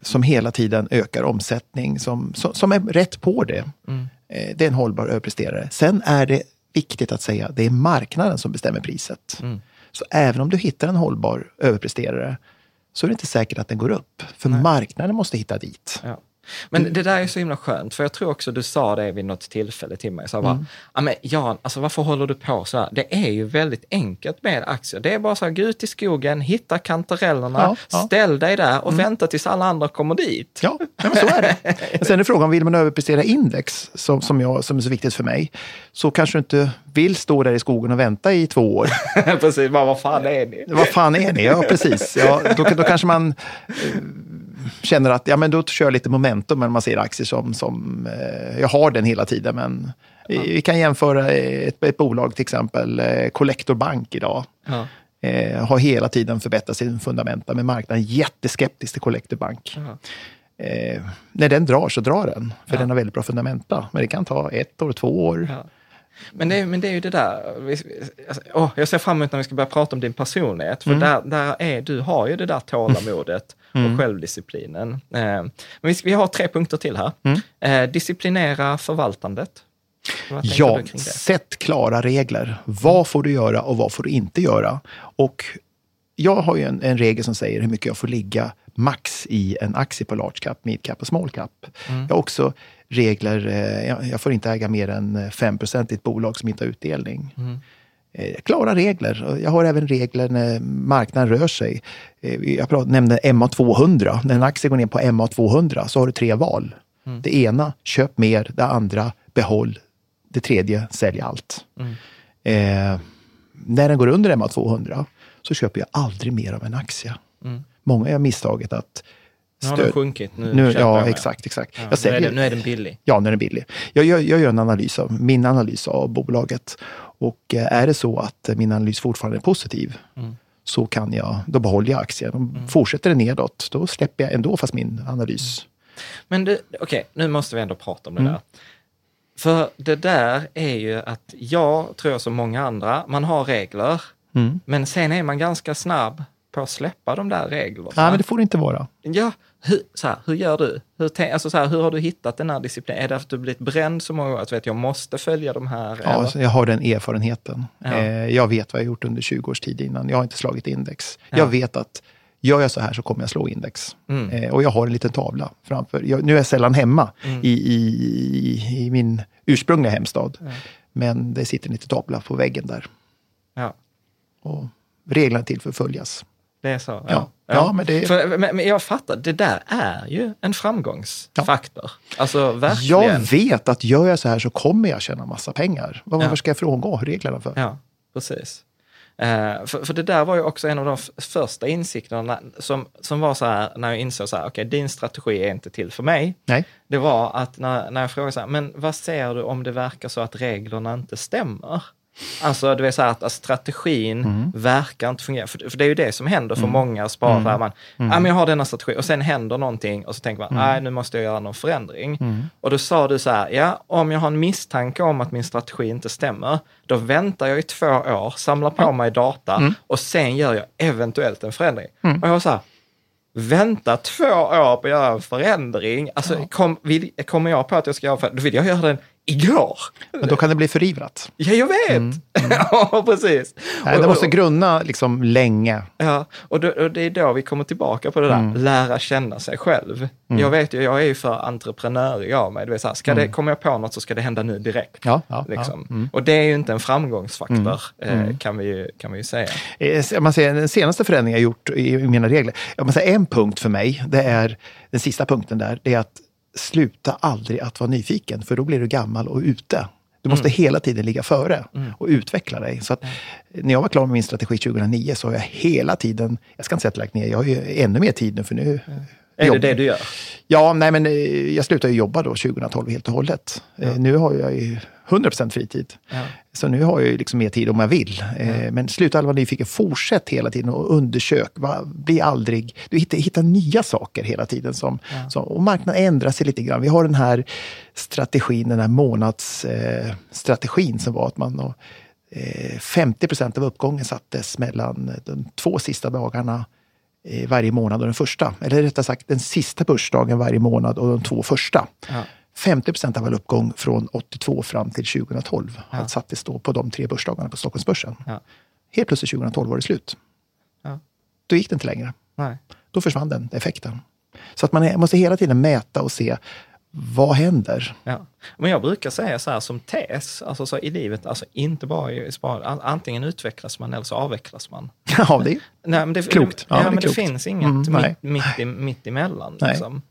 som hela tiden ökar omsättning, som, som, som är rätt på det, Mm. eh, det är en hållbar överpresterare. Sen är det viktigt att säga, det är marknaden som bestämmer priset. Mm. Så även om du hittar en hållbar överpresterare, så är det inte säkert att den går upp. För marknaden måste hitta dit. Ja. Men det där är så himla skönt, för jag tror också du sa det vid något tillfälle till mig. Så jag bara, Mm. men Jan, alltså varför håller du på så här? Det är ju väldigt enkelt med aktier. Det är bara så här, gå ut i skogen, hitta kantarellerna, Ja, ja. Mm. ställ dig där och vänta tills alla andra kommer dit. Ja, men så är det. Men sen är frågan, vill man överprestera index, som, som, jag, som är så viktigt för mig, så kanske du inte vill stå där i skogen och vänta i två år. Precis, bara, vad fan är ni? Vad fan är ni? Ja, precis. Ja, då, då kanske man eh, känner att ja, men då kör jag lite momentum när man ser aktier som, som eh, jag har den hela tiden. Men eh, vi kan jämföra ett, ett bolag, till exempel eh, Collector Bank idag. Ja. Eh, har hela tiden förbättrat sin fundamenta, men marknaden är jätteskeptisk till Collector Bank. Ja. Eh, när den drar så drar den, för den har väldigt bra fundamenta. Men det kan ta ett år, två år. Men det, men det är ju det där, alltså, åh, jag ser fram emot när vi ska börja prata om din personlighet, för Mm. där, där är, du har ju det där tålamodet Mm. och självdisciplinen. Eh, men vi, vi har tre punkter till här. Mm. Eh, disciplinera förvaltandet. Ja, sätt klara regler. Vad får du göra och vad får du inte göra? Och jag har ju en, en regel som säger hur mycket jag får ligga max i en aktie på large cap, mid cap och small cap. Mm. Jag har också regler, eh, jag, får inte äga mer än 5 i ett bolag som inte har utdelning. Mm. Eh, Klara regler. Jag har även regler när marknaden rör sig. Eh, Jag prat- nämnde MA200. När en aktie går ner på MA200 så har du tre val. Mm. Det ena, köp mer. Det andra, behåll. Det tredje, sälj allt. Mm. Eh, när den går under MA200 så köper jag aldrig mer av en aktie. Mm. Många gör misstaget att Nu har den sjunkit, nu, nu, ja, jag exakt, exakt. Ja, jag nu, är säljer, den, nu är den billig. Ja, den är billig. Jag gör, jag gör en analys av, min analys av bolaget. Och eh, är det så att min analys fortfarande är positiv, Mm. så kan jag, då behåller jag aktien. Om Fortsätter det nedåt, då släpper jag ändå fast min analys. Men du, okej, nu måste vi ändå prata om det Mm. där. För det där är ju att jag tror som många andra, man har regler, Mm. men sen är man ganska snabb på att släppa de där reglerna. Nej, men det får det inte vara. Ja, hur, så här, hur gör du? Hur, alltså så här, hur har du hittat den här disciplinen? Är det att du blivit bränd så många gånger att vet, jag måste följa de här? Ja, jag har den erfarenheten. Ja. Eh, jag vet vad jag gjort under 20 års tid innan. Jag har inte slagit index. Ja. Jag vet att gör jag så här så kommer jag slå index. Mm. Eh, och jag har en liten tavla framför. Jag, nu är jag sällan hemma Mm. i, i, i, min ursprungliga hemstad. Men det sitter en liten tavla på väggen där. Ja, Och reglerna till för att följas. det är så. Ja. Ja, men det- För, men, men jag fattar, det där är ju en framgångsfaktor. Alltså verkligen. Jag vet att gör jag så här så kommer jag tjäna massa pengar. Varför Ja. ska jag frångå reglerna för? Ja, precis. Eh, för, för det där var ju också en av de första insikterna som, som var så här, när jag insåg så här, okej, din strategi är inte till för mig. Nej. Det var att när, när jag frågade så här, men vad ser du om det verkar så att reglerna inte stämmer? Alltså det är så här att, att strategin verkar inte fungera. För, för det är ju det som händer för många sparare. Mm. Man, ah, men jag har denna strategi och sen händer någonting och så tänker man, nej nu måste jag göra någon förändring. Och då sa du så här, ja om jag har en misstanke om att min strategi inte stämmer, då väntar jag i två år, samlar på mig data och sen gör jag eventuellt en förändring. Och jag var så här, vänta två år på att göra en förändring. Alltså, kom, vill, kommer jag på att jag ska göra en förändring, då vill jag göra den igår. Men då kan det bli förivrat. Ja, jag vet! Mm. ja, precis. Nej, det måste grunna liksom länge. Ja, och, då, och det är då vi kommer tillbaka på det där, Mm. lära känna sig själv. Jag vet ju, jag är ju för entreprenörig av mig. Det vill säga, ska det, kommer jag på något så ska det hända nu direkt. Mm. Ja, ja, liksom. ja. Mm. Och det är ju inte en framgångsfaktor, eh, kan, vi, ju- kan vi ju säga. Eh, man säger, den senaste förändringen jag gjort i mina regler, man säger en punkt för mig, det är den sista punkten där, det är att sluta aldrig att vara nyfiken, för då blir du gammal och ute. Du måste hela tiden ligga före och utveckla dig. Så att, när jag var klar med min strategi 2009 så har jag hela tiden, jag ska inte säga att jag lagt ner, jag har ju ännu mer tid nu för nu Är jobb- det det du gör? Ja, nej men eh, jag slutade ju jobba då 2012 helt och hållet. Eh, Nu har jag ju 100% fritid. Så nu har jag ju liksom mer tid om jag vill. Eh, Men sluta aldrig vara nyfiken. Fortsätt hela tiden och undersök. Bli aldrig... Du hittar, hittar nya saker hela tiden. Som, som, och marknaden ändrar sig lite grann. Vi har den här strategin, den här månadsstrategin eh, som var att man... och, Eh, 50 procent av uppgången sattes mellan de två sista dagarna varje månad och den första. Eller rättare sagt den sista börsdagen varje månad och de två första. 50 procent av all uppgång från 82 fram till 2012 ja. sattes då på de tre börsdagarna på Stockholmsbörsen. Ja. Helt plötsligt 2012 var det slut. Ja. Då gick det inte längre. Nej. Då försvann den effekten. Så att man måste hela tiden mäta och se vad händer? Ja. Men jag brukar säga så här som tes, alltså så i livet, alltså inte bara i sparande, An- antingen utvecklas man eller så avvecklas man. Ja, det, Nej, men det, Klokt. Ja, Ja, det är men klokt. det finns inget Mm, mitt, mitt, i, mitt emellan. Liksom.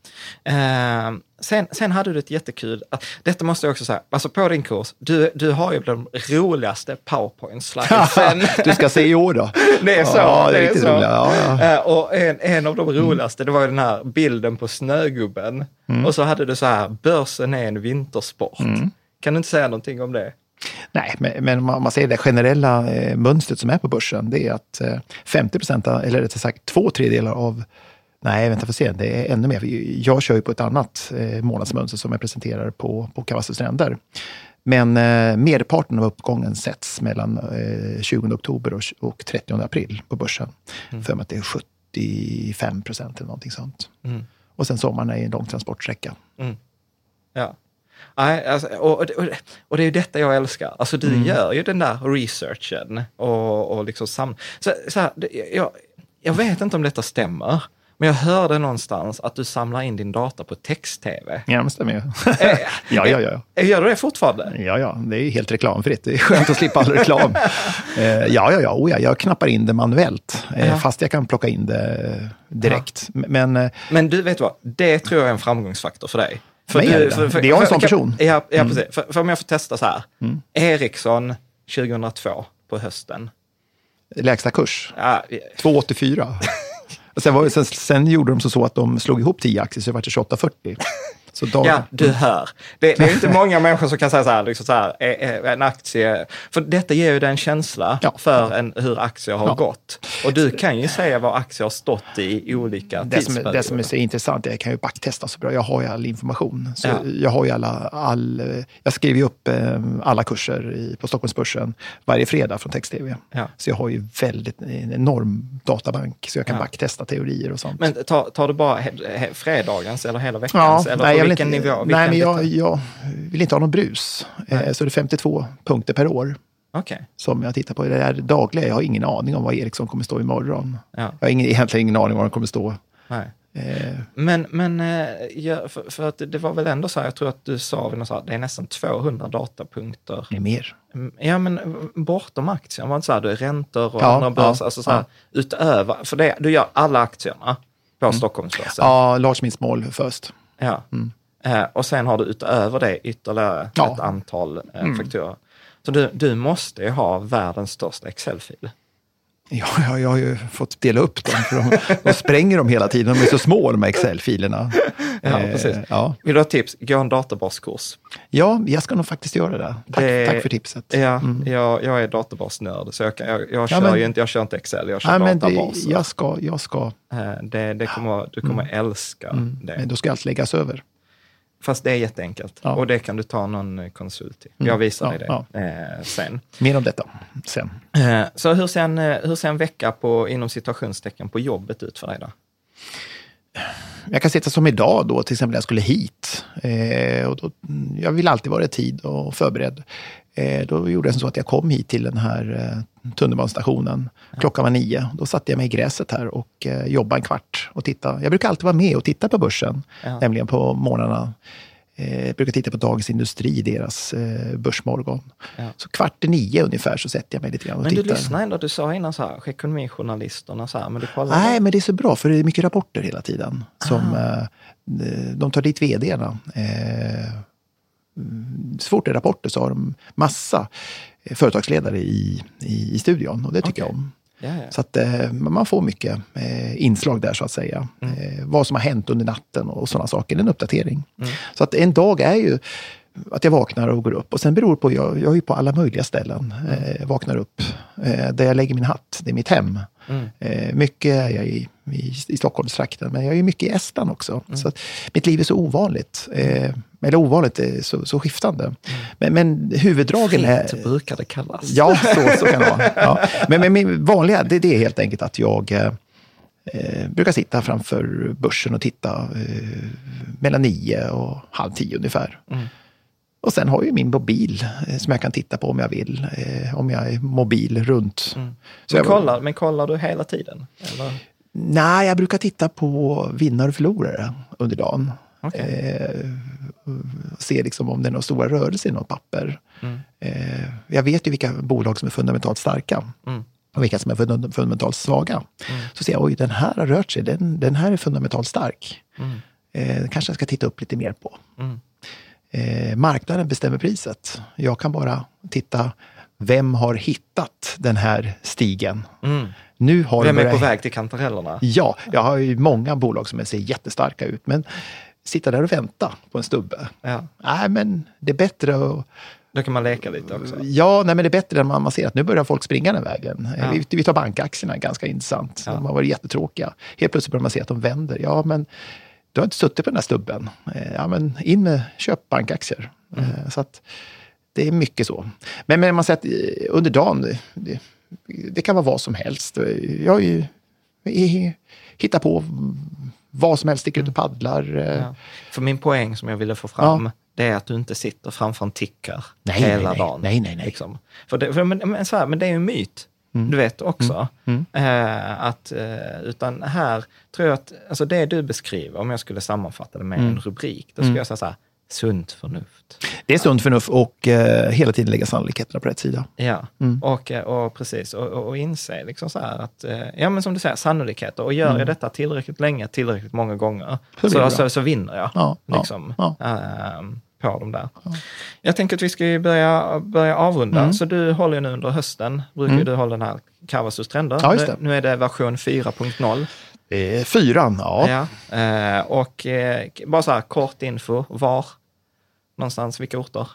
Eh, sen, sen hade du ett jättekul, att, detta måste jag också säga, alltså på din kurs, du, du har ju de roligaste powerpoint-slidesen. du ska se i år då. Det är så. Ja, det är det är så. roliga. Ja, ja. Eh, och en, en av de roligaste, det var ju den här bilden på snögubben. Mm. Och så hade du så här, börsen är en vintersport. Kan du inte säga någonting om det? Nej, men, men om man- ser det generella eh, mönstret som är på börsen, det är att eh, 50 procent, eller rättare sagt två tredjedelar av Nej, vänta får se, det är ännu mer. Jag kör ju på ett annat eh, månadsmönster som jag presenterar på, på Kavassus stränder. Men eh, merparten av uppgången sätts mellan eh, 20 oktober och, och 30 april på börsen. För mig att det är 75 procent eller någonting sånt. Och sen sommaren är en lång transportsträcka. Ja. Nej, alltså, och, och, det- och, det- är ju detta jag älskar. Alltså du Mm. gör ju den där researchen och, och liksom sam... Så, så här, jag, jag vet inte om detta stämmer, men jag hörde någonstans att du samlar in din data på text-tv. Ja, det stämmer ju. Eh, ja, ja, ja. eh, Gör du det fortfarande? Ja, ja, det är ju helt reklamfritt. Det är skönt att slippa all reklam. Eh, ja, ja, ja, oh, ja, jag knappar in det manuellt, Ja. fast jag kan plocka in det direkt. Men eh, Men du, vet vad? Det tror jag är en framgångsfaktor för dig. För Mig är det det. Det är jag en sån person. Mm. Ja, ja precis. För, för om jag får testa så här. Ericsson 2002 på hösten. lägsta kurs, Ja, 2,84. Och sen, var, sen, sen gjorde de så, så att de slog ihop 10 aktier, så det var till 28,40. Så då, Ja, du hör. Det, det är inte många människor som kan säga så här, liksom så här en aktie... För detta ger ju dig en känsla Ja. för en, hur aktier har Ja. gått. Och du kan ju säga vad aktier har stått i i olika det, som, är- det som är så intressant, jag kan ju backtesta så bra. Jag har ju all information. Så Ja. Jag har ju alla, all, jag skriver ju upp eh, alla kurser i, på Stockholmsbörsen varje fredag från text-tv. Så jag har ju väldigt, en enorm databank, så jag kan backtesta teorier och sånt. Men tar, tar du bara he, he, fredagens eller hela veckans? eller nej, jag vilken inte, nivå? Nej, men Vilken jag, jag vill inte ha någon brus. Eh, så det är 52 punkter per år Okej. som jag tittar på. Det är dagliga. Jag har ingen aning om vad Ericsson kommer stå imorgon. Ja. Jag har ingen, egentligen ingen aning om vad de kommer stå. Nej. Eh, Men, men eh, ja, för, för att det var väl ändå så här, jag tror att du sa här, det är nästan 200 datapunkter. det är mer. Mm, Ja, men bortom aktien, var det inte så här, du är räntor och Ja, andra börs, ja, alltså så här, utöver, för det, du gör alla aktierna på Stockholmsbörsen. Ja, large means small först. Ja. Eh, och sen har du utöver det ytterligare Ja. ett antal eh, faktorer. Så du, du måste ju ha världens största Excel-fil. Ja, ja, jag har ju fått dela upp dem, för de, de spränger dem hela tiden. De är så små de här Excel-filerna. Ja, Eh, precis. Ja. Vill du ha tips? Gå en databaskurs. ja, jag ska nog faktiskt göra det. Tack, Det- tack för tipset. Ja, Mm. jag, jag är databasnörd, så jag, kan, jag, jag, Ja, kör men- ju inte, jag kör inte Excel, jag kör Nej, men det, databaser. jag ska, jag ska, Eh, det, det kommer, du kommer älska mm, det. men då ska allt läggas över. Fast det är jätteenkelt. Ja. Och det kan du ta någon eh, konsult till. Mm. Jag visar Ja, dig ja. det eh, sen. Mer om detta sen. Eh, så hur ser, en, eh, hur ser en vecka på, inom situationstecken på jobbet ut för dig då? Jag kan sitta som idag då, till exempel när jag skulle hit. Eh, och då, mm, jag vill alltid vara i tid och förberedd. Eh, då gjorde jag så att jag kom hit till den här eh, tunnelbanestationen. Klockan var nio. Då satte jag mig i gräset här och eh, jobbade en kvart. Och titta. Jag brukar alltid vara med och titta på börsen, Ja. nämligen på morgnarna. Jag brukar titta på Dagens Industri, deras börsmorgon. Ja. Så kvart i nio ungefär så sätter jag mig lite grann och Men du tittar. lyssnar ändå, du sa innan så här, ekonomijournalisterna så här, men du kollar? Nej, men det är så bra för det är mycket rapporter hela tiden. Som, Ah. de tar dit vdarna. Mm, så fort det är rapporter så har de massa eh, företagsledare i, i, i studion och det tycker Okej. jag om. Ja, ja. Så att eh, man får mycket eh, inslag där så att säga. Mm. Vad som har hänt under natten och sådana saker. En uppdatering. Så att en dag är ju att jag vaknar och går upp. Och sen beror det på, jag, jag är ju på alla möjliga ställen. Eh, vaknar upp. Där jag lägger min hatt, det är mitt hem. Mm. Mycket är jag i, i, i Stockholmstrakten, men jag är mycket i Estland också. Så att mitt liv är så ovanligt. Eller ovanligt, är så, så skiftande. Men, men huvuddragen är... Fritt brukar det kallas. Ja, så, så kan det vara. Ja. Men, men min vanliga, det, det är helt enkelt att jag eh, eh, brukar sitta framför börsen och titta eh, mellan nio och halv tio ungefär. Mm. Och sen har jag min mobil eh, som jag kan titta på om jag vill. Eh, om jag är mobil runt. Så Men, kollar, men kollar du hela tiden? Eller? Nej, jag brukar titta på vinnare och förlorare under dagen. Okej. Eh, se liksom om det är några stora rörelser i något papper. Mm. Eh, jag vet ju vilka bolag som är fundamentalt starka Mm. och vilka som är funda- fundamentalt svaga. Så ser jag, oj, den här har rört sig, den, den här är fundamentalt stark. Mm. Eh, kanske jag ska titta upp lite mer på. Mm. Eh, marknaden bestämmer priset. Jag kan bara titta, vem har hittat den här stigen? Mm. Nu har Vem är på väg till kantarellerna? Ja, jag har ju många bolag som ser jättestarka ut, men sitta där och vänta på en stubbe. Ja. Nej, men det är bättre att... Då kan man leka lite också. Ja, nej, men det är bättre när man, man ser att nu börjar folk springa den vägen. Ja. Vi, vi tar bankaktierna, ganska intressant. Ja. De har varit jättetråkiga. Helt plötsligt börjar man se att de vänder. Ja, men du har inte suttit på den här stubben. Eh, Ja, men in med köp bankaktier. Mm. Eh, Så att det är mycket så. Men, men man säger att eh, under dagen, det, det kan vara vad som helst. Jag har ju hittat på vad som helst, sticker ut och paddlar. eh, Ja. För min poäng som jag ville få fram, det är att du inte sitter framför en tickar Nej, hela nej, nej. dagen. Nej, nej, nej. Liksom. För det, för, men, men, så här, men det är ju en myt. Mm. Du vet också. Eh, att, eh, utan här tror jag att, alltså det du beskriver, om jag skulle sammanfatta det med Mm. en rubrik, då skulle jag säga så här, sunt förnuft. Det är sunt förnuft och eh, hela tiden lägga sannolikheterna på rätt sida. Ja, Mm. och, eh, och precis. Och, och, och inse liksom så att, eh, ja men som du säger, sannolikheter. Och gör jag detta tillräckligt länge, tillräckligt många gånger, Mm. Så så, så, så, vinner jag. Ja, ja, liksom, ja. ehm, på de där. Jag tänker att vi ska börja, börja avrunda. Mm. Så du håller ju nu under hösten, brukar ju du hålla den här Kavasus trender. Ja. Nu, nu är det version 4.0. Eh, fyran, ja. Ja. Eh, och eh, bara så här kort info, var någonstans, vilka orter?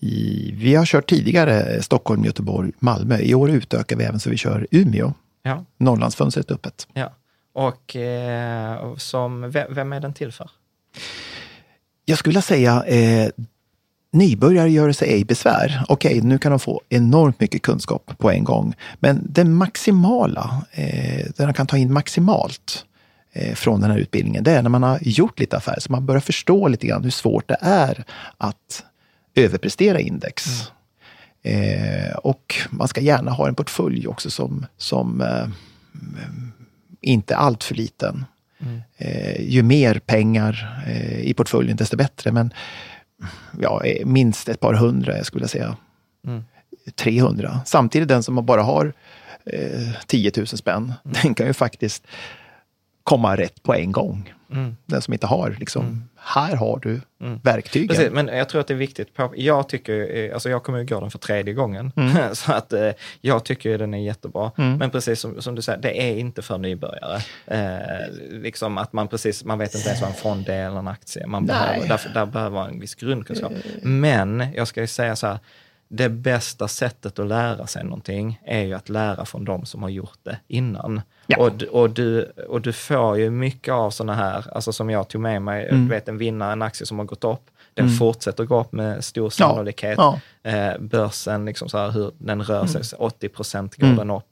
I, vi har kört tidigare Stockholm, Göteborg, Malmö. I år utökar vi även så vi kör Umeå. Ja. Norrlandsfönstret öppet. ja. Och eh, som, vem, vem är den till för? Jag skulle vilja säga eh, nybörjare gör sig ej besvär. Okej, nu kan de få enormt mycket kunskap på en gång. Men det maximala, eh, där de kan ta in maximalt från den här utbildningen, det är när man har gjort lite affärer, så man börjar förstå lite grann hur svårt det är att överprestera index. Eh, och man ska gärna ha en portfölj också som, som eh, inte är allt för liten. Eh, ju mer pengar eh, i portföljen, desto bättre. Men ja, eh, minst ett par hundra, jag skulle säga. 300. Samtidigt den som bara har eh, 10 000 spänn, den kan ju faktiskt komma rätt på en gång. Mm. Den som inte har, liksom, här har du verktygen. Precis, men jag tror att det är viktigt. På, jag tycker, eh, alltså jag kommer ju gå den för tredje gången, Mm. så att eh, jag tycker den är jättebra. Men precis som, som du säger, det är inte för nybörjare. Eh, liksom att man precis, man vet inte ens vad en fond är eller en aktie. Man behöver, därför, där behöver man en viss grundkunskap. Men jag ska ju säga så här, det bästa sättet att lära sig någonting är ju att lära från de som har gjort det innan. Ja. Och, och, du, och du får ju mycket av sådana här, alltså som jag tog med mig, Mm. du vet en vinnare, en aktie som har gått upp, den fortsätter gå upp med stor Ja, sannolikhet. ja. Eh, börsen, liksom så här, hur den rör sig, så 80 procent går Mm. den upp.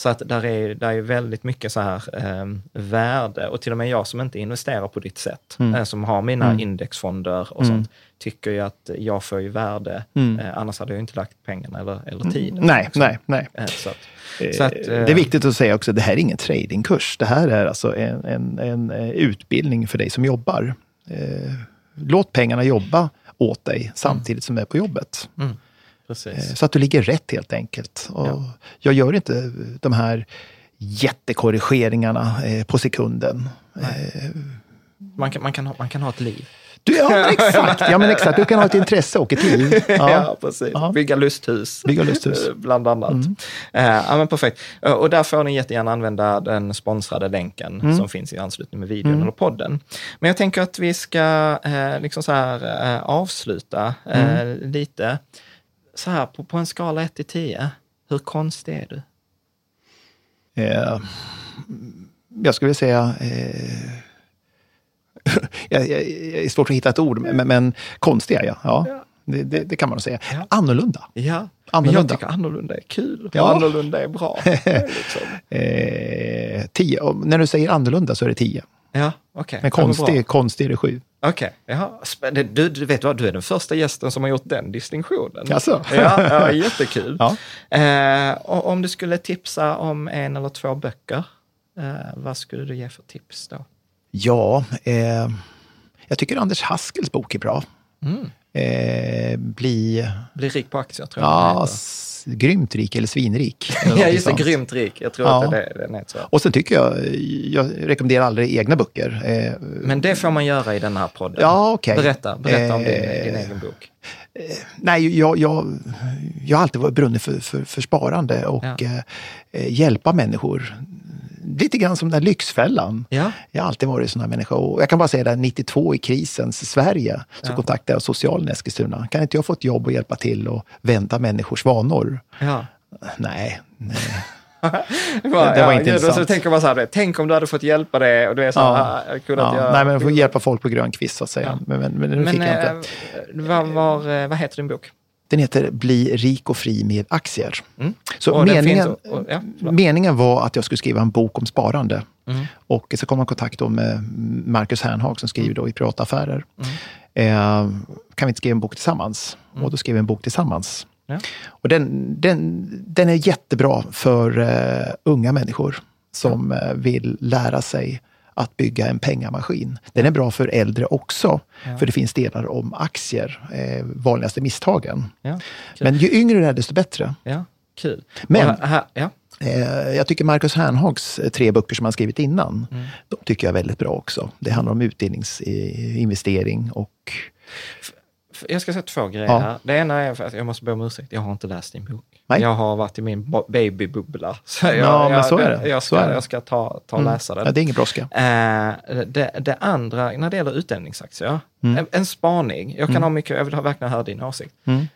Så att där är, där är väldigt mycket så här eh, värde och till och med jag som inte investerar på ditt sätt, Mm. eh, som har mina indexfonder och sånt, tycker ju att jag får ju värde. Eh, annars hade jag inte lagt pengarna eller, eller tiden. Mm. Nej, liksom. nej, nej. Eh, så att, så att, Eh, eh, det är viktigt att säga också, det här är ingen tradingkurs. Det här är alltså en, en, en eh, utbildning för dig som jobbar. Eh, låt pengarna jobba åt dig samtidigt som du är på jobbet. Mm, Eh, precis. Så att du ligger rätt helt enkelt. Och Ja. Jag gör inte de här jättekorrigeringarna eh, på sekunden. Eh, Man kan, man, kan ha, man kan ha ett liv. du, ja, exakt. ja, men exakt. Du kan ha ett intresse och ett liv. Ja, Ja. precis. Ja. Bygga lusthus. Bygga lusthus. Mm. Eh, Bland annat. Eh, ja, men perfekt. Eh, Och där får ni jättegärna använda den sponsrade länken Mm. som finns i anslutning med videon eller podden. Men jag tänker att vi ska eh, liksom så här, eh, avsluta eh, Mm. lite. Så här, på, på en skala 1 till 10, hur konstig är du? Eh, jag skulle säga... Eh, jag, jag, jag är svårt att hitta ett ord, men, men konstig är jag. Ja, Det, det, det kan man nog säga. Ja. Annorlunda. Ja, men jag Annorlunda. tycker annorlunda är kul. Ja. Annorlunda är bra. liksom. Eh, tio. Och när du säger annorlunda så är det tio. Ja, okej. Men Ja, konstig, konstig är det sju. Okej, ja. Spä- du, du vet vad, du är den första gästen som har gjort den distinktionen. Jaså? Ja, ja jättekul. Ja. Eh, om du skulle tipsa om en eller två böcker, eh, vad skulle du ge för tips då? Ja, eh, jag tycker Anders Haskels bok är bra. Mm. Eh, bli Bli rik på aktier tror jag ja, s- grymt rik eller svinrik. eller Ja, just det, grymt rik. Jag tror Ja. att det är det den heter. så. Och sen tycker jag, jag rekommenderar aldrig egna böcker. Eh, Men det får man göra i den här podden. Ja, okej. Berätta, berätta om din, Eh, din egen bok. Nej, jag, jag, jag har alltid varit brunnit för, för, för sparande och Ja. eh, eh, hjälpa människor. Lite grann som den där Lyxfällan. Ja. Jag har alltid varit en sån här människa. Och jag kan bara säga det, 92 i krisens Sverige så Ja. kontaktade jag socialen i Eskilstuna. Kan inte jag få ett jobb och hjälpa till och vända människors vanor? Ja. Nej, nej. Det var, det var ja, inte och så intressant. tänker man så här, tänk om du hade fått hjälpa det och du är så här, ah, jag Ja. att jag... Nej, men jag får hjälpa folk på grön kvist så att säga. Ja. Men, men, men, nu Men fick jag eh, inte. vad, var, eh, vad heter din bok? Den heter Bli rik och fri med aktier. Mm. Så Och meningen, finns- och- ja, meningen var att jag skulle skriva en bok om sparande. Mm. Och så kom jag i kontakt med Marcus Hernhag som skriver då i Privata Affärer. Mm. Eh, kan vi inte skriva en bok tillsammans? Och då skrev vi en bok tillsammans. Ja. Och den, den, den är jättebra för eh, unga människor som eh, vill lära sig att bygga en pengamaskin. Den är bra för äldre också, för det finns delar om aktier, eh, vanligaste misstagen. Ja. Men ju yngre du är, desto bättre. Ja, kul. Men- Och här, ja. Eh, jag tycker Marcus Hernhags eh, tre böcker som han skrivit innan, Mm. de tycker jag är väldigt bra också. Det handlar om utdelningsinvestering och F- Jag ska säga två grejer Ja. här. Det ena är för att jag måste be om ursäkt, jag har inte läst din bok. Nej. Jag har varit i min babybubbla. Så jag, Ja, men jag, så är det. Jag Så ska, är det. Mm. jag ska ta, ta och läsa den. ja, det är ingen brådska. Eh, det, det andra, när det gäller utdelningsaktier, Mm. en, en spaning. Jag kan ha mycket, jag vill ha, verkligen höra din åsikt. Mm.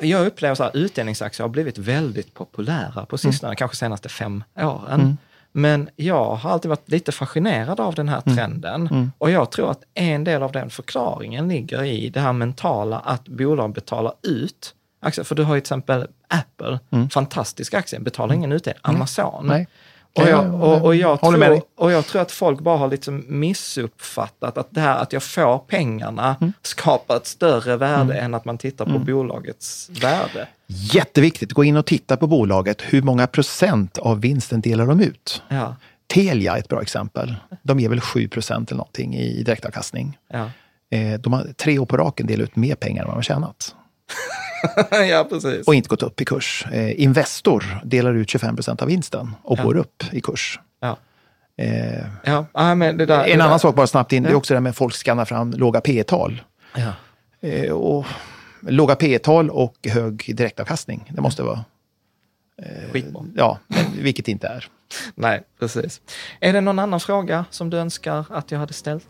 Jag upplever här, utdelningsaktier har blivit väldigt populära på sistone, Mm. kanske senaste fem åren. Men jag har alltid varit lite fascinerad av den här Mm. trenden. Och jag tror att en del av den förklaringen ligger i det här mentala att bolag betalar ut aktier. För du har ju till exempel Apple, fantastisk aktie, betalar ingen utdelning. Amazon. Mm. Nej. Och jag, och, och, jag tror, och jag tror att folk bara har liksom missuppfattat att det här att jag får pengarna Mm. skapar ett större värde än att man tittar på bolagets värde. Jätteviktigt, gå in och titta på bolaget. Hur många procent av vinsten delar de ut? Ja, Telia är ett bra exempel. De ger väl 7 procent eller någonting i direktavkastning. ja. Eh, De har tre år på raken delat ut mer pengar än vad de har tjänat. ja precis. Och inte gått upp i kurs. Eh, Investor delar ut 25 procent av vinsten och Ja. går upp i kurs. Ja. Eh, Ja, ja men det där... en det annan där. sak bara snabbt in, det är också det här med att folk skannar fram låga P tal Ja. eh, och Låga P tal och hög direktavkastning, det måste vara. Skitbra. Ja, vilket inte är. Nej, precis. Är det någon annan fråga som du önskar att jag hade ställt?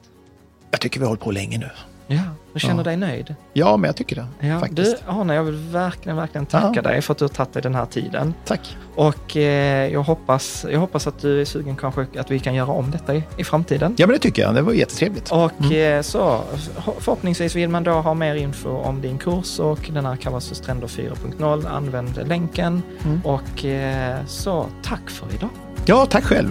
Jag tycker vi har hållit på länge nu. Ja, du känner Ja. dig nöjd? Ja, men jag tycker det. Ja, faktiskt. du, Arne, jag vill verkligen, verkligen tacka Ja. dig för att du har tagit dig den här tiden. Tack. Och eh, jag, hoppas, jag hoppas att du är sugen kanske att vi kan göra om detta i, i framtiden. Ja, men det tycker jag. Det var jättetrevligt. Och eh, så förhoppningsvis vill man då ha mer info om din kurs och den här Kavassus Trender 4.0. Använd länken. Och eh, så tack för idag. Ja, tack själv.